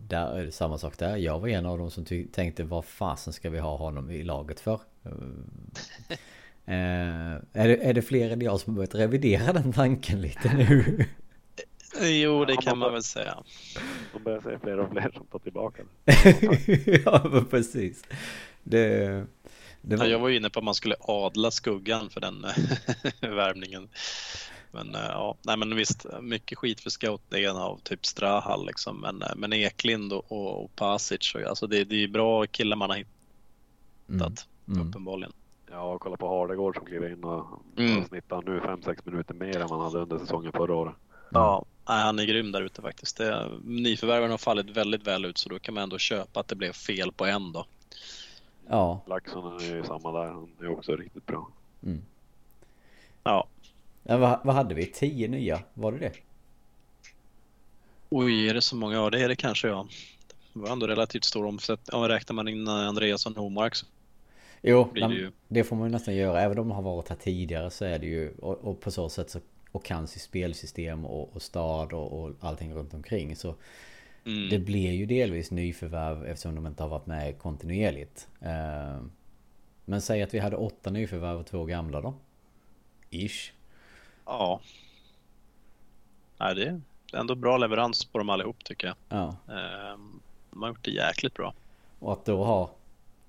där är det samma sak där. Jag var en av dem som tänkte vad fasen ska vi ha honom i laget för? Eh, är, det, är det fler än jag som har börjat revidera den tanken lite nu? Jo, det kan man väl säga. Man börjar se fler och fler som tar tillbaka Ja, precis. Det, det var... Ja, jag var inne på att man skulle adla skuggan för den värvningen. Men eh, ja, nej men visst, mycket skit för scoutningen av typ Strahal liksom. Men, eh, men Eklind och, och, och Pasic, alltså det, det är bra killar man har hittat mm. Mm. uppenbarligen. Ja, kolla på Hardegård som kliver in och mm. snittar nu 5-6 minuter mer än man hade under säsongen förra året. Ja, nej, han är grym där ute faktiskt. Det, nyförvärven har fallit väldigt väl ut så då kan man ändå köpa att det blev fel på en då. Ja. Laxson är ju samma där. Han är också riktigt bra. Mm. Ja, Ja, vad, vad hade vi? Tio nya? Var det det? Oj, är det så många? Ja, det är det kanske ja. Det var ändå relativt stor omsättning. Om räknar man in Andreasson och Homark så Jo, det, ju... det, får man ju nästan göra. Även om de har varit här tidigare så är det ju och, och på så sätt så och kan spelsystem och, och stad och, och allting runt omkring så mm. det blir ju delvis nyförvärv eftersom de inte har varit med kontinuerligt. Uh, Men säg att vi hade åtta nyförvärv och två gamla då? Ish. Ja. Nej, det är ändå bra leverans på dem allihop tycker jag. Ja. Ehm, de har gjort det jäkligt bra. Och att då ha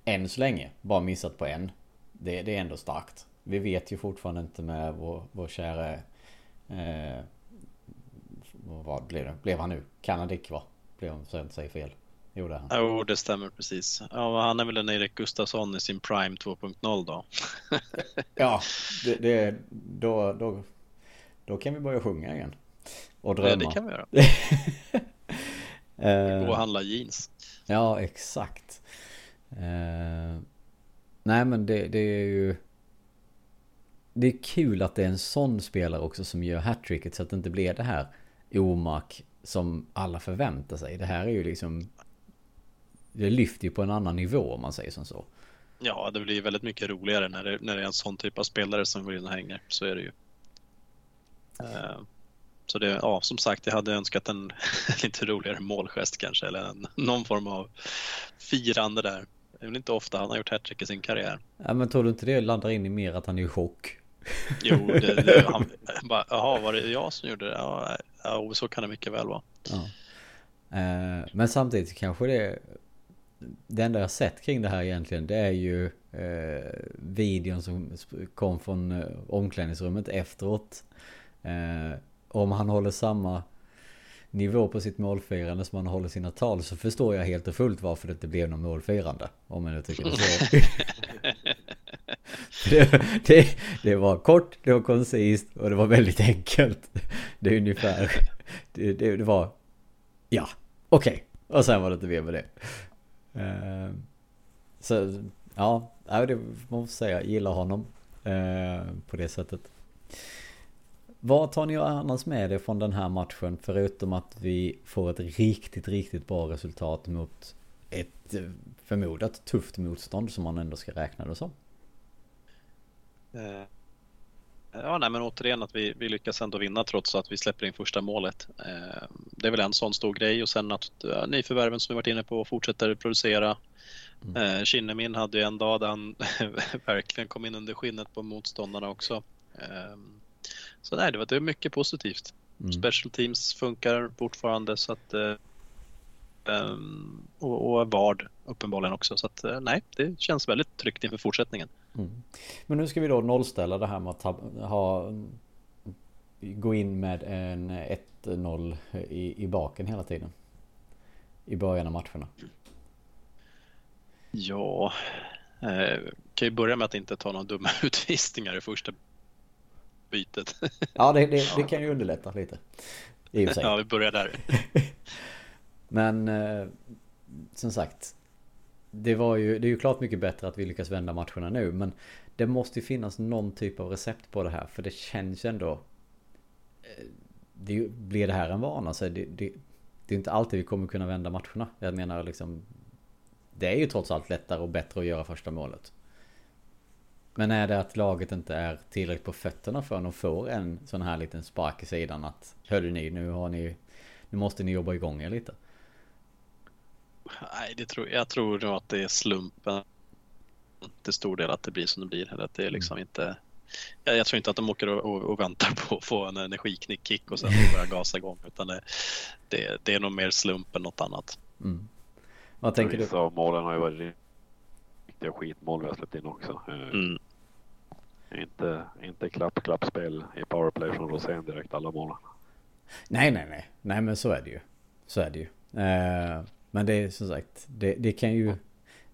än så länge bara missat på en. Det, det är ändå starkt. Vi vet ju fortfarande inte med vår, vår kära... Eh, vad blev det? Blev han nu? Kanadik va? Blev han, så jag inte säger fel. Jo, det. Jo, det stämmer precis. Ja, han är väl en Erik Gustafsson i sin Prime 2.0 då. ja, det, det, då, då, då kan vi börja sjunga igen. Och drömma. Ja, det kan vi göra. Eh, Gå och handla jeans. Ja, exakt. Uh, nej, men det, det, är ju... Det är kul att det är en sån spelare också som gör hattricket så att det inte blir det här omak som alla förväntar sig. Det här är ju liksom... Det lyfter ju på en annan nivå om man säger som så. Ja, det blir väldigt mycket roligare när det, när det är en sån typ av spelare som går in och hänger. Så är det ju. Uh, så det, ja, som sagt, jag hade önskat en lite roligare målgest kanske, eller en, någon form av firande där. Det är väl inte ofta han har gjort hattrick i sin karriär. Ja, men tror du inte det landar in i mer att han är i chock? Jo, det, det, han bara, jaha, var det jag som gjorde det? Ja, ja så kan det mycket väl vara. Ja. Eh, men samtidigt kanske det... Det enda jag sett kring det här egentligen, det är ju eh, videon som kom från eh, omklädningsrummet efteråt. Eh, om han håller samma nivå på sitt målfirande som han håller sina tal så förstår jag helt och fullt varför det inte blev någon målfirande. Om jag nu tycker det så. det, det, det, var kort, det var koncist och det var väldigt enkelt. Det är ungefär, det, det, det var, ja, okej. Okay. Och sen var det inte mer med det. Uh, så, ja, det måste man säga, gillar honom uh, på det sättet. Vad tar ni annars med er från den här matchen förutom att vi får ett riktigt, riktigt bra resultat mot ett eh, förmodat tufft motstånd som man ändå ska räkna det som? Eh, ja, nej, men återigen att vi, vi lyckas ändå vinna trots att vi släpper in första målet. Eh, det är väl en sån stor grej och sen att ja, nyförvärven som vi varit inne på fortsätter producera. Mm. Kinnemin hade ju en dag där han verkligen kom in under skinnet på motståndarna också. Så nej, det var mycket positivt. Mm. Special teams funkar fortfarande så att um, och, och Vard uppenbarligen också. Så att uh, nej, det känns väldigt tryggt inför fortsättningen. Mm. Men nu ska vi då nollställa det här med att ha gå in med en 1-0 i, i baken hela tiden. I början av matcherna. Ja, eh, kan ju börja med att inte ta några dumma utvisningar i första bytet. Ja, det, det, det kan ju underlätta lite. I och sig. Ja, vi börjar där. Men eh, som sagt. Det, var ju, det är ju klart mycket bättre att vi lyckas vända matcherna nu. Men det måste ju finnas någon typ av recept på det här. För det känns ju ändå... Eh, det, blir det här en vana så det, det, det är inte alltid vi kommer kunna vända matcherna. Jag menar liksom... Det är ju trots allt lättare och bättre att göra första målet. Men är det att laget inte är tillräckligt på fötterna för att får en sån här liten spark i sidan att Hörde ni, nu har ni Nu måste ni jobba igång er lite. Nej, det tror, jag tror nog att det är slumpen till stor del att det blir som det blir. Eller att det är liksom mm. inte jag, jag, tror inte att de åker och, och, och, väntar på att få en energiknick-kick och sen börja gasa igång. Utan det, det, det, är nog mer slump än något annat. Mm. Vad tänker du? Vissa av målen har ju varit riktiga skitmål vi har släppt in också. Eh, mm. Inte, inte klapp-klappspel i powerplay från Rosén direkt alla målen. Nej, nej, nej. Nej, men så är det ju. Så är det ju. Eh, men det är som sagt, det, det, kan ju...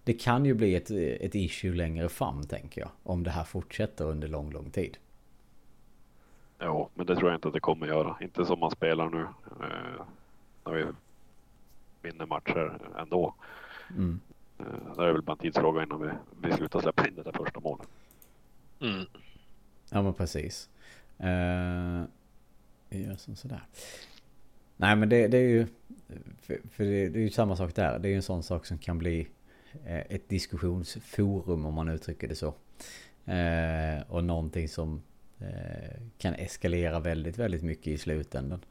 Det kan ju bli ett, ett issue längre fram tänker jag. Om det här fortsätter under lång, lång tid. Ja, men det tror jag inte att det kommer göra. Inte som man spelar nu. Eh, när vi vinner matcher ändå. Mm. Eh, det är väl bara en tidsfråga innan vi, vi slutar släppa in det där första målet. Mm. Ja men precis. Uh, gör som sådär. Nej men det, det är ju... För, för det, det, är ju samma sak där. Det är ju en sån sak som kan bli eh, ett diskussionsforum om man uttrycker det så. Uh, och någonting som uh, kan eskalera väldigt, väldigt mycket i slutändan.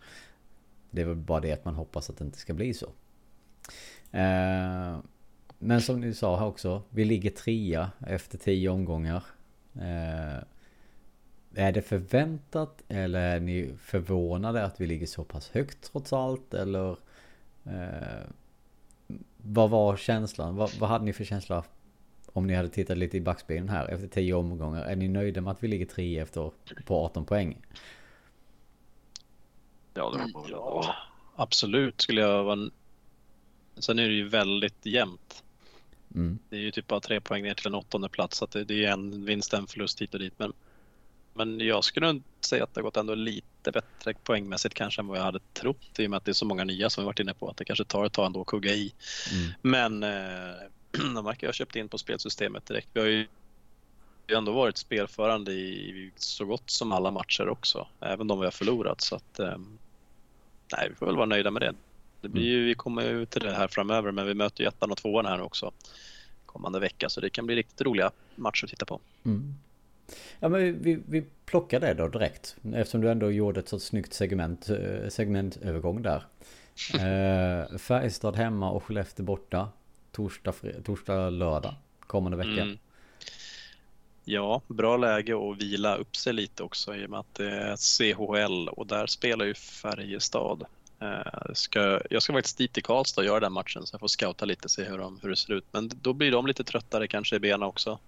Det är väl bara det att man hoppas att det inte ska bli så. Men som ni sa här också, vi ligger trea efter tio omgångar. Eh, är det förväntat eller är ni förvånade att vi ligger så pass högt trots allt? Eller eh, vad var känslan? Vad, vad hade ni för känsla om ni hade tittat lite i backspegeln här efter tio omgångar? Är ni nöjda med att vi ligger trea efter på 18 poäng? Ja, det var ja absolut skulle jag vara. Sen är det ju väldigt jämnt. Mm. Det är ju typ bara tre poäng ner till en åttonde plats så det, det är en vinst, en förlust hit och dit. Men men jag skulle säga att det har gått ändå lite bättre poängmässigt kanske än vad jag hade trott i och med att det är så många nya som vi varit inne på att det kanske tar ett tag ändå att kugga i. Mm. Men eh, de verkar ha köpt in på spelsystemet direkt. Vi har ju ändå varit spelförande i så gott som alla matcher också, även de vi har förlorat. Så att, eh, nej, vi får väl vara nöjda med det. Det blir ju, vi kommer ju till det här framöver, men vi möter ju ettan och tvåan här nu också kommande vecka, så det kan bli riktigt roliga matcher att titta på. Mm. Ja men vi, vi plockar det då direkt. Eftersom du ändå gjorde ett så snyggt segment, eh, segmentövergång där. eh, Färjestad hemma och Skellefteå borta. Torsdag, torsdag, lördag kommande vecka. Mm. Ja, bra läge att vila upp sig lite också i och med att det är CHL och där spelar ju Färjestad. Eh, ska, jag ska faktiskt dit till Karlstad och göra den matchen så jag får scouta lite och se hur, de, hur det ser ut. Men då blir de lite tröttare kanske i benen också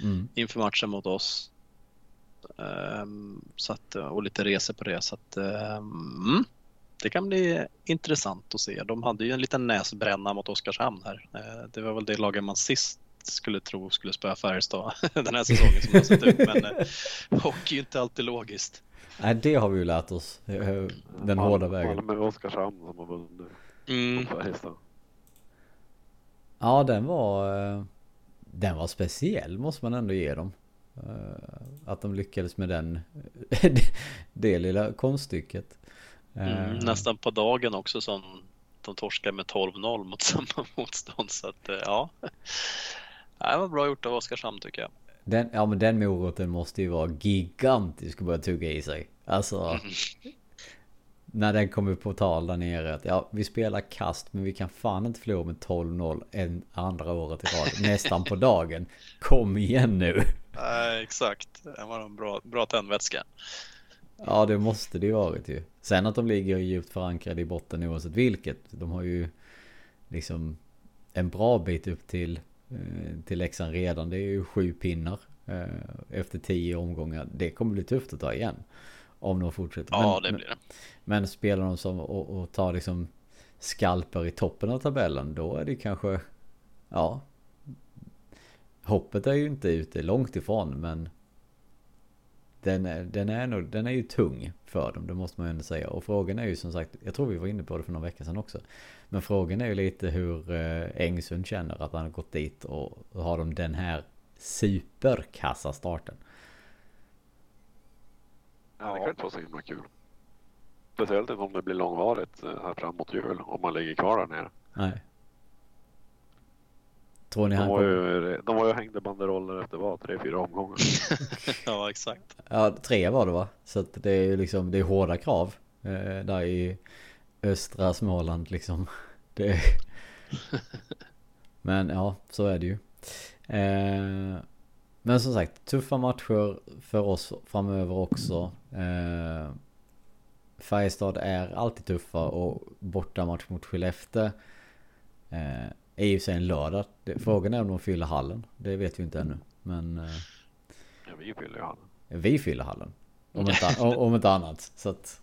mm. inför matchen mot oss. Um, så att, och lite resor på det. Så att, um, det kan bli intressant att se. De hade ju en liten näsbränna mot Oskarshamn här. Uh, det var väl det laget man sist skulle tro skulle spöa Färjestad den här säsongen som har sett ut. Men uh, hockey är ju inte alltid logiskt. Nej, det har vi ju lärt oss. Den Mal hårda vägen. Malmö och Oskarshamn som har vunnit. Mm. Ja, den var... Uh den var speciell måste man ändå ge dem. Eh, att de lyckades med den, det lilla konststycket. Mm, eh, nästan på dagen också som de torskade med 12-0 mot samma motstånd. Så att, eh, ja, det var bra gjort av Oskarshamn tycker jag. Den, ja men den moroten måste ju vara gigantisk att börja tugga i sig. Alltså, när den kommer på tal där nere att ja, vi spelar kast men vi kan fan inte förlora med 12-0 en andra året i rad. Nästan på dagen. Kom igen nu. Nej, exakt. Det var en bra, bra tändvätska. Ja, det måste det ju varit ju. Sen att de ligger djupt förankrade i botten oavsett vilket. De har ju liksom en bra bit upp till, till Leksand redan. Det är ju sju pinnar eh, efter tio omgångar. Det kommer bli tufft att ta igen. Om de fortsätter. Ja, men, det blir det. Men, spelar de som och, och tar liksom skalper i toppen av tabellen, då är det kanske, ja. Hoppet är ju inte ute långt ifrån, men den är, den är, nog, den är ju tung för dem, det måste man ju ändå säga. Och frågan är ju som sagt, jag tror vi var inne på det för några veckor sedan också. Men frågan är ju lite hur eh, Engsund känner att han har gått dit och har de den här superkassa starten. Ja, det kan inte vara så himla kul. Speciellt om det blir långvarigt eh, här framåt jul, om man ligger kvar där nere. Nej. Tror ni de han var, ju, de var ju hängde banderoller efter vad, tre, fyra omgångar. ja, exakt. Ja, tre var det va? Så att det är ju liksom, det är hårda krav. Eh, där i östra Småland liksom. Det är... Men ja, så är det ju. Eh, men som sagt, tuffa matcher för oss framöver också. Eh, Färjestad är alltid tuffa och bortamatch mot Skellefteå eh, är ju sig en lördag. Frågan är om de fyller hallen. Det vet vi inte ännu. Men... Eh, ja, vi fyller ju hallen. Vi fyller hallen. Om inte, om, om inte annat. Så att...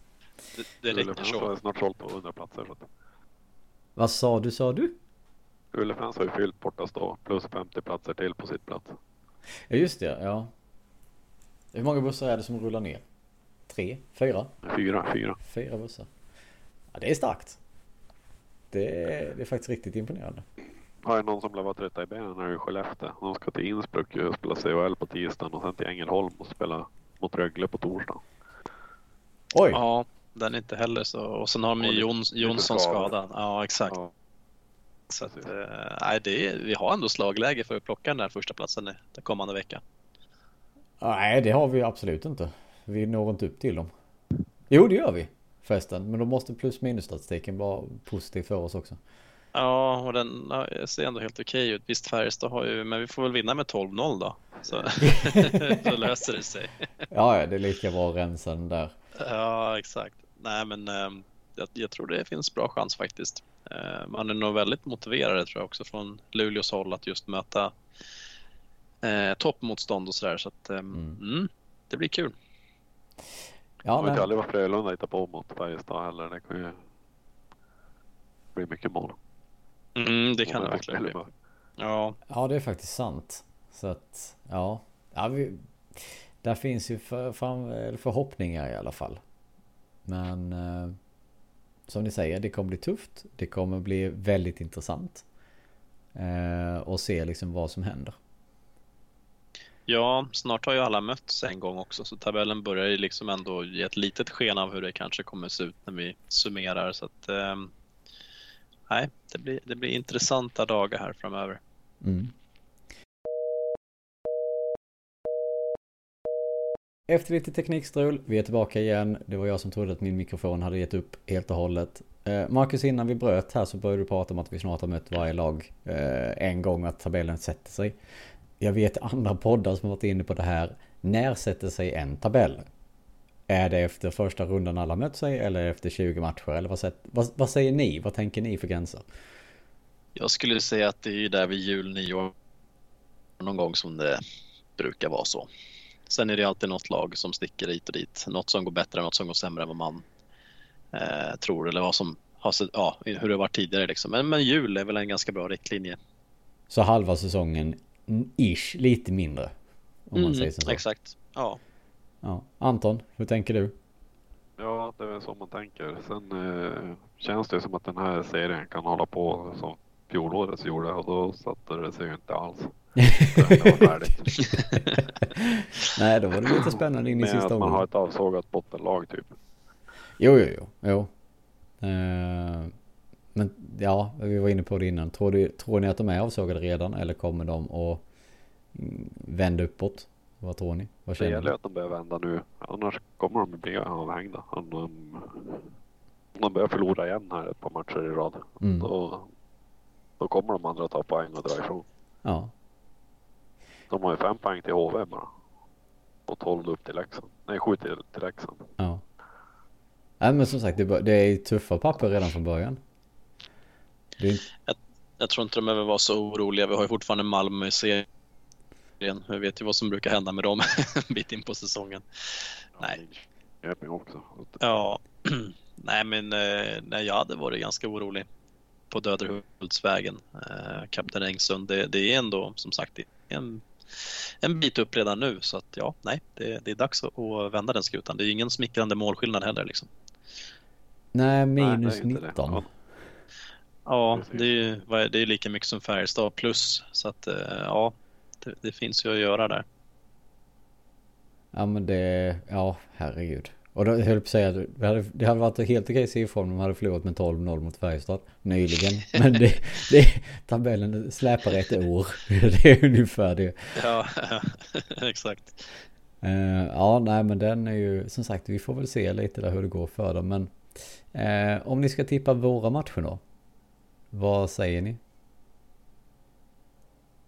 Det, det räcker så. snart sålt på 100 platser. Så att... Vad sa du, sa du? Ulefans har ju fyllt bortastå plus 50 platser till på sitt plats. Ja just det, ja. Hur många bussar är det som rullar ner? Tre? Fyra? Fyra, fyra. Fyra bussar. Ja, det är starkt. Det är, det är faktiskt riktigt imponerande. Har jag någon som blev trötta i benen när det är Skellefteå. De ska till Innsbruck och spela CHL på tisdagen och sen till Ängelholm och spela mot Rögle på torsdag. Oj! Ja, den är inte heller så. Och sen har de ju Jons, Jonsson skadad. Ja, exakt. Ja. Så att, äh, det är, vi har ändå slagläge för att plocka den där första platsen den kommande veckan. Nej, det har vi absolut inte. Vi når inte upp till dem. Jo, det gör vi förresten. Men då måste plus minus statistiken vara positiv för oss också. Ja, och den ser ändå helt okej ut. Visst, Färjestad har ju, men vi får väl vinna med 12-0 då. Så, så löser det sig. ja, det är lika bra att rensa den där. Ja, exakt. Nej, men eh, jag, jag, tror det finns bra chans faktiskt. Eh, man är nog väldigt motiverade tror jag också från Luleås håll att just möta eh, toppmotstånd och sådär. Så att eh, mm. Mm, det blir kul. Ja, jag vet aldrig vad Frölunda hittar på mot Färjestad heller. Det kan ju bli mycket mål. Mm, det kan det verkligen bli. Ja. ja, det är faktiskt sant. Så att, ja. ja vi, där finns ju för, för, förhoppningar i alla fall. Men eh, som ni säger, det kommer bli tufft. Det kommer bli väldigt intressant. Eh, och se liksom vad som händer. Ja, snart har ju alla mötts en gång också så tabellen börjar ju liksom ändå ge ett litet sken av hur det kanske kommer se ut när vi summerar. Så att, eh, nej, det blir, det blir intressanta dagar här framöver. Mm. Efter lite teknikstrul, vi är tillbaka igen. Det var jag som trodde att min mikrofon hade gett upp helt och hållet. Eh, Marcus, innan vi bröt här så började du prata om att vi snart har mött varje lag eh, en gång och att tabellen sätter sig. Jag vet andra poddar som varit inne på det här. När sätter sig en tabell? Är det efter första rundan alla mött sig eller efter 20 matcher? Eller vad, vad, vad, säger ni? Vad tänker ni för gränser? Jag skulle säga att det är där vid jul, nyår någon gång som det brukar vara så. Sen är det alltid något lag som sticker hit och dit. Något som går bättre, något som går sämre än vad man eh, tror eller vad som har ja, hur det har varit tidigare liksom. Men, men jul är väl en ganska bra riktlinje. Så halva säsongen ish, lite mindre? Om man mm, säger så. Exakt, ja. ja. Anton, hur tänker du? Ja, det är väl så man tänker. Sen eh, känns det som att den här serien kan hålla på som fjolårets gjorde och då satte det sig ju inte alls. Nej, då var det lite spännande in i sista året. man har ett avsågat bottenlag typ. Jo, jo, jo. jo. Uh, men ja, vi var inne på det innan. Tror, du, tror ni att de är avsågade redan eller kommer de att vända uppåt? Vad tror ni? Vad det gäller att de börjar vända nu. Annars kommer de bli avhängda. Om de, om de börjar förlora igen här ett par matcher i rad. Mm. Då, då kommer de andra ta poäng och dra ifrån. Ja. De har ju fem poäng till HV bara. Och tolv upp till Leksand. Nej, sju till, till Leksand. Ja. Nej men som sagt, det, det är tuffa papper redan från början. Det... Jag, jag, tror inte de behöver vara så oroliga. Vi har ju fortfarande Malmö i serien. Vi vet ju vad som brukar hända med dem en bit in på säsongen. Nej. Köping också. Ja, nej men eh, nej, jag hade varit ganska orolig på Döderhultsvägen. Eh, Kapten Engsund, det, det, är ändå som sagt en, en bit upp redan nu så att ja, nej, det, det är dags att, att vända den skutan. Det är ingen smickrande målskillnad heller liksom. Nej, minus nej, 19. Ja, det är ju det är lika mycket som Färjestad plus så att eh, ja, det, det finns ju att göra där. Ja men det, ja herregud. Och då höll jag på att säga att det hade, det hade varit helt okej siffror om de hade förlorat med 12-0 mot Färjestad nyligen. Men det, det, tabellen släpar ett år. Det är ungefär det. Ja, exakt. Uh, ja, nej men den är ju som sagt vi får väl se lite där hur det går för dem. Men uh, om ni ska tippa våra matcher då? Vad säger ni?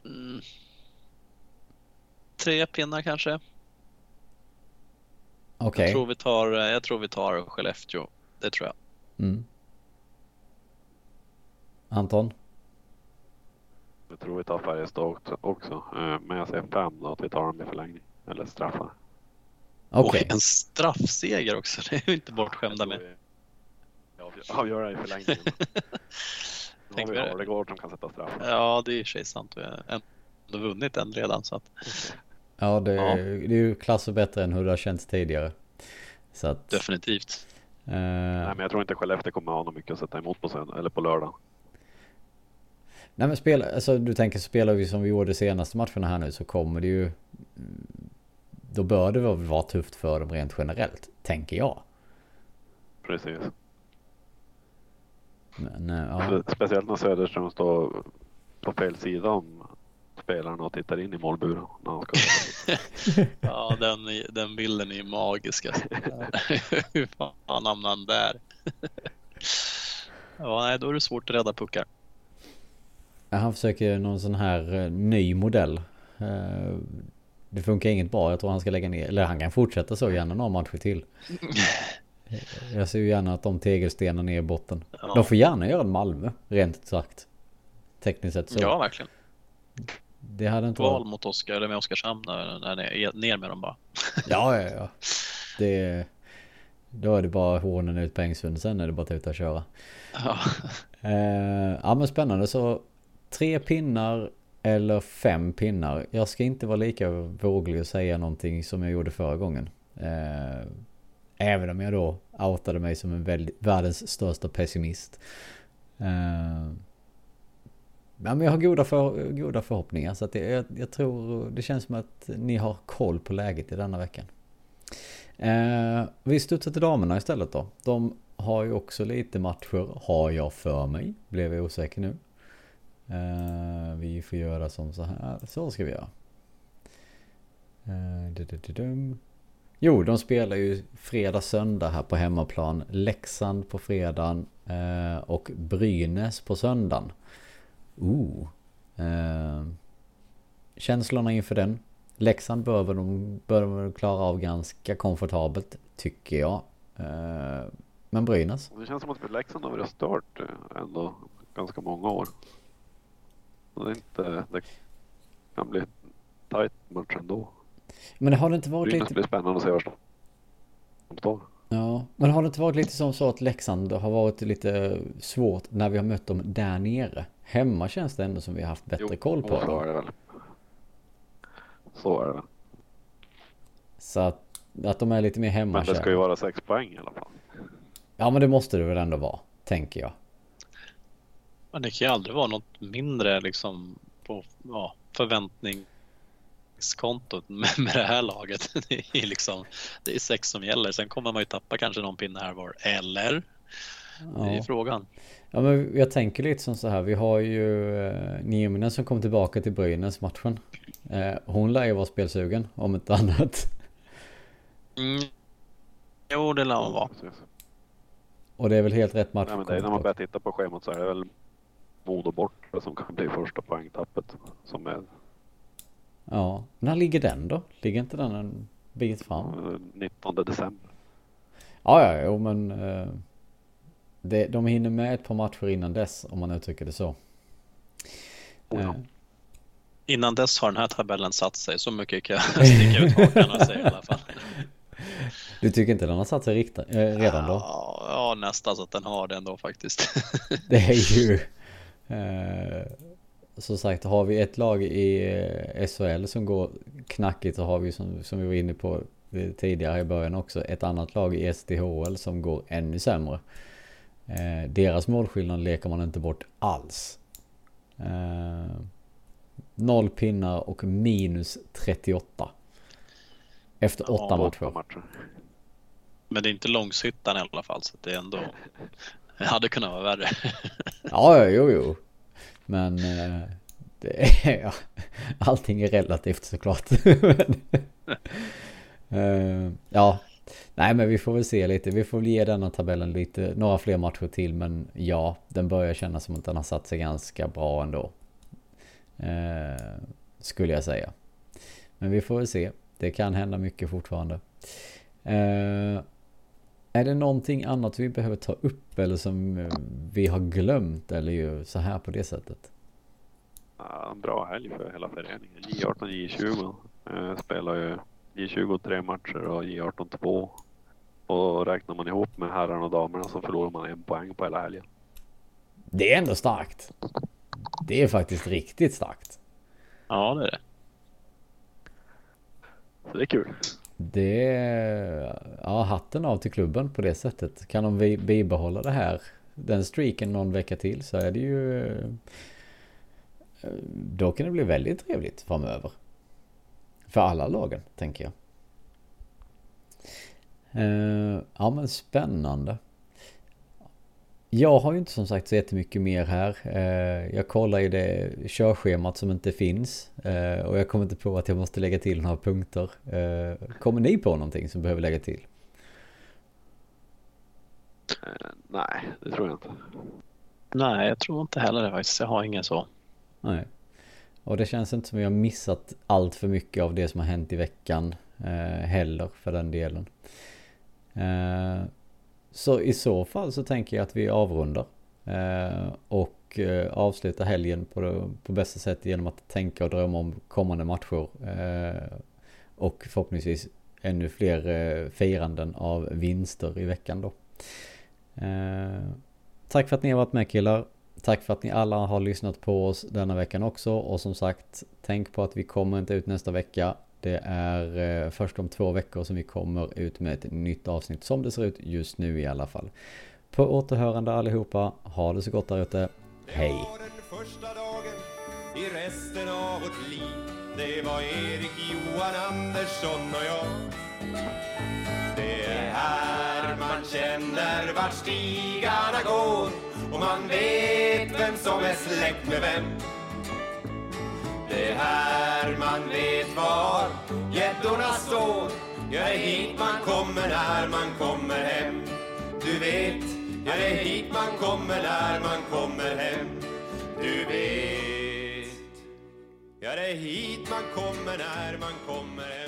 Mm. Tre pinnar kanske. Okay. Jag, tror vi tar, eh, jag tror vi tar Skellefteå. Det tror jag. Mm. Anton? Jag tror vi tar Färjestad också. Eh, men jag säger fem då, att vi tar dem i förlängning. Eller straffar. Okej. Okay. en straffseger också. Det är vi inte bortskämda med. Avgöra i förlängningen. Nu har vi Harlegård som kan sätta straff. Ja, det är för sig sant. Vi har ändå vunnit en redan. Så att... Ja, det, ja. det är ju klasser bättre än hur det har känts tidigare. Så att, Definitivt. Uh, Nej, men jag tror inte Skellefteå kommer ha något mycket att sätta emot på sen, eller på lördag. Nej men spela, alltså du tänker spelar vi som vi gjorde de senaste matcherna här nu så kommer det ju Då bör det vara tufft för dem rent generellt, tänker jag. Precis. Men, ja. Speciellt när Söderström står på fel sida om spelarna och tittar in i målburen. Ja, den, den bilden är ju magisk. Alltså. Hur fan hamnade han där? ja, nej, då är det svårt att rädda puckar. Han försöker någon sån här eh, ny modell. Eh, det funkar inget bra. Jag tror han ska lägga ner. Eller han kan fortsätta så gärna några matcher till. Jag ser ju gärna att de tegelstenarna är i botten. Ja. De får gärna göra en Malmö, rent sagt. Tekniskt sett så. Ja, verkligen. Det hade inte Val varit... mot Oskar, eller med Oskarshamn, är ner med dem bara. Ja, ja, ja. Det... Då är det bara hornen ut på Ängsund, sen är det bara att ut och köra. Ja. Eh, ja men spännande så tre pinnar eller fem pinnar. Jag ska inte vara lika våglig och säga någonting som jag gjorde förra gången. Eh, även om jag då outade mig som en väldigt, världens största pessimist. Eh, ja, men jag har goda, för, goda förhoppningar så att det, jag, jag, tror det känns som att ni har koll på läget i denna veckan. Eh, vi studsar till damerna istället då. De har ju också lite matcher, har jag för mig. Blev jag osäker nu. Eh, vi får göra som så här. Så ska vi göra. Eh, jo, de spelar ju fredag, söndag här på hemmaplan. Leksand på fredagen eh, och Brynäs på söndagen. Ooh. Eh, känslorna inför den. Leksand bör de, bör de klara av ganska komfortabelt, tycker jag. Eh, men Brynäs? Det känns som att Leksand har varit stört eh, ändå ganska många år. Det, är inte, det kan bli tajt match ändå. Men det har det inte varit Brynäs lite... blir spännande att se var de står. Ja, men har det inte varit lite som så att Leksand har varit lite svårt när vi har mött dem där nere? Hemma känns det ändå som vi har haft bättre jo, koll på dem. så är det väl. Så är det väl. Så att, att de är lite mer hemma. Men det ska ju vara sex poäng i alla fall. Ja, men det måste det väl ändå vara, tänker jag. Men det kan ju aldrig vara något mindre liksom på ja, förväntningskontot med, med det här laget. Det är, liksom, det är sex som gäller. Sen kommer man ju tappa kanske någon pinne här var. Eller? Det är ja. frågan. Ja men jag tänker lite som så här. Vi har ju eh, Nieminen som kom tillbaka till Brynäs matchen. Eh, hon lär ju vara spelsugen om inte annat. Mm. Jo det lär hon vara. Och det är väl helt rätt match. Ja, men det är när man börjar titta på schemat så är det väl Modo borta som kan bli första poängtappet. Som är... Ja, när ligger den då? Ligger inte den en bit fram? 19 december. Ja, ja, jo men eh, det, de hinner med ett par matcher innan dess om man uttrycker det så. Oh ja. eh. Innan dess har den här tabellen satt sig. Så mycket kan jag sticka ut hakan och säga i alla fall. Du tycker inte den har satt sig rikta, eh, redan då? Ja, ja, nästan så att den har det ändå faktiskt. det är ju... Eh, som sagt, har vi ett lag i eh, SHL som går knackigt så har vi som, som vi var inne på tidigare i början också ett annat lag i SDHL som går ännu sämre. Eh, deras målskillnad leker man inte bort alls. Eh, noll pinnar och minus 38. Efter ja, åtta matcher. matcher. Men det är inte Långshyttan i alla fall så det är ändå... Det hade kunnat vara värre. ja, jo, jo. Men eh, det är, ja, allting är relativt såklart. Men, eh, ja, Nej men vi får väl se lite. Vi får väl ge denna tabellen lite, några fler matcher till. Men ja, den börjar kännas som att den har satt sig ganska bra ändå. Eh, skulle jag säga. Men vi får väl se. Det kan hända mycket fortfarande. Eh, Eh, är det någonting annat vi behöver ta upp eller som vi har glömt eller ju så här på det sättet? Ja, en bra helg för hela föreningen. J18 och J20 eh, spelar ju J20 tre matcher och J18 två. Och räknar man ihop med herrarna och damerna så förlorar man en poäng på hela helgen. Det är ändå starkt. Det är faktiskt riktigt starkt. Ja, det är det. Så det är kul. Det är, ja, hatten av till klubben på det sättet. Kan de bibehålla det här, den streaken någon vecka till så är det ju... Eh, då kan det bli väldigt trevligt framöver. För alla lagen, tänker jag. Eh, ja men spännande. Jag har ju inte som sagt så jättemycket mer här. Uh, jag kollar i det körschemat som inte finns. Uh, och jag kommer inte på att jag måste lägga till några punkter. kommer ni på någonting som behöver lägga till? nej, det tror jag inte. Nej, jag tror inte heller det faktiskt. Jag har ingen så. Nej. Och det känns inte som har missat allt för mycket av det som har hänt i veckan eh, heller för den delen. Så i så fall så tänker jag att vi avrundar. Eh, och eh, avslutar helgen på, det, på bästa sätt genom att tänka och drömma om kommande matcher. Eh, och förhoppningsvis ännu fler firanden av vinster i veckan då. Tack för att ni har varit med killar. Tack för att ni alla har lyssnat på oss denna veckan också och som sagt tänk på att vi kommer inte ut nästa vecka. Det är eh, först om två veckor som vi kommer ut med ett nytt avsnitt som det ser ut just nu i alla fall. På återhörande allihopa, ha det så gott där ute. Hej! Det var den första dagen i resten av vårt liv. Det var Erik, Johan, Andersson och jag. Det är här man känner vart stigarna går och man vet vem som är släkt med vem. Det är här man vet var gäddorna står. Ja, det är hit man kommer när man kommer hem. Du vet, ja, det är hit man kommer när man kommer hem. Du vet, ja, det är hit man kommer när man kommer hem.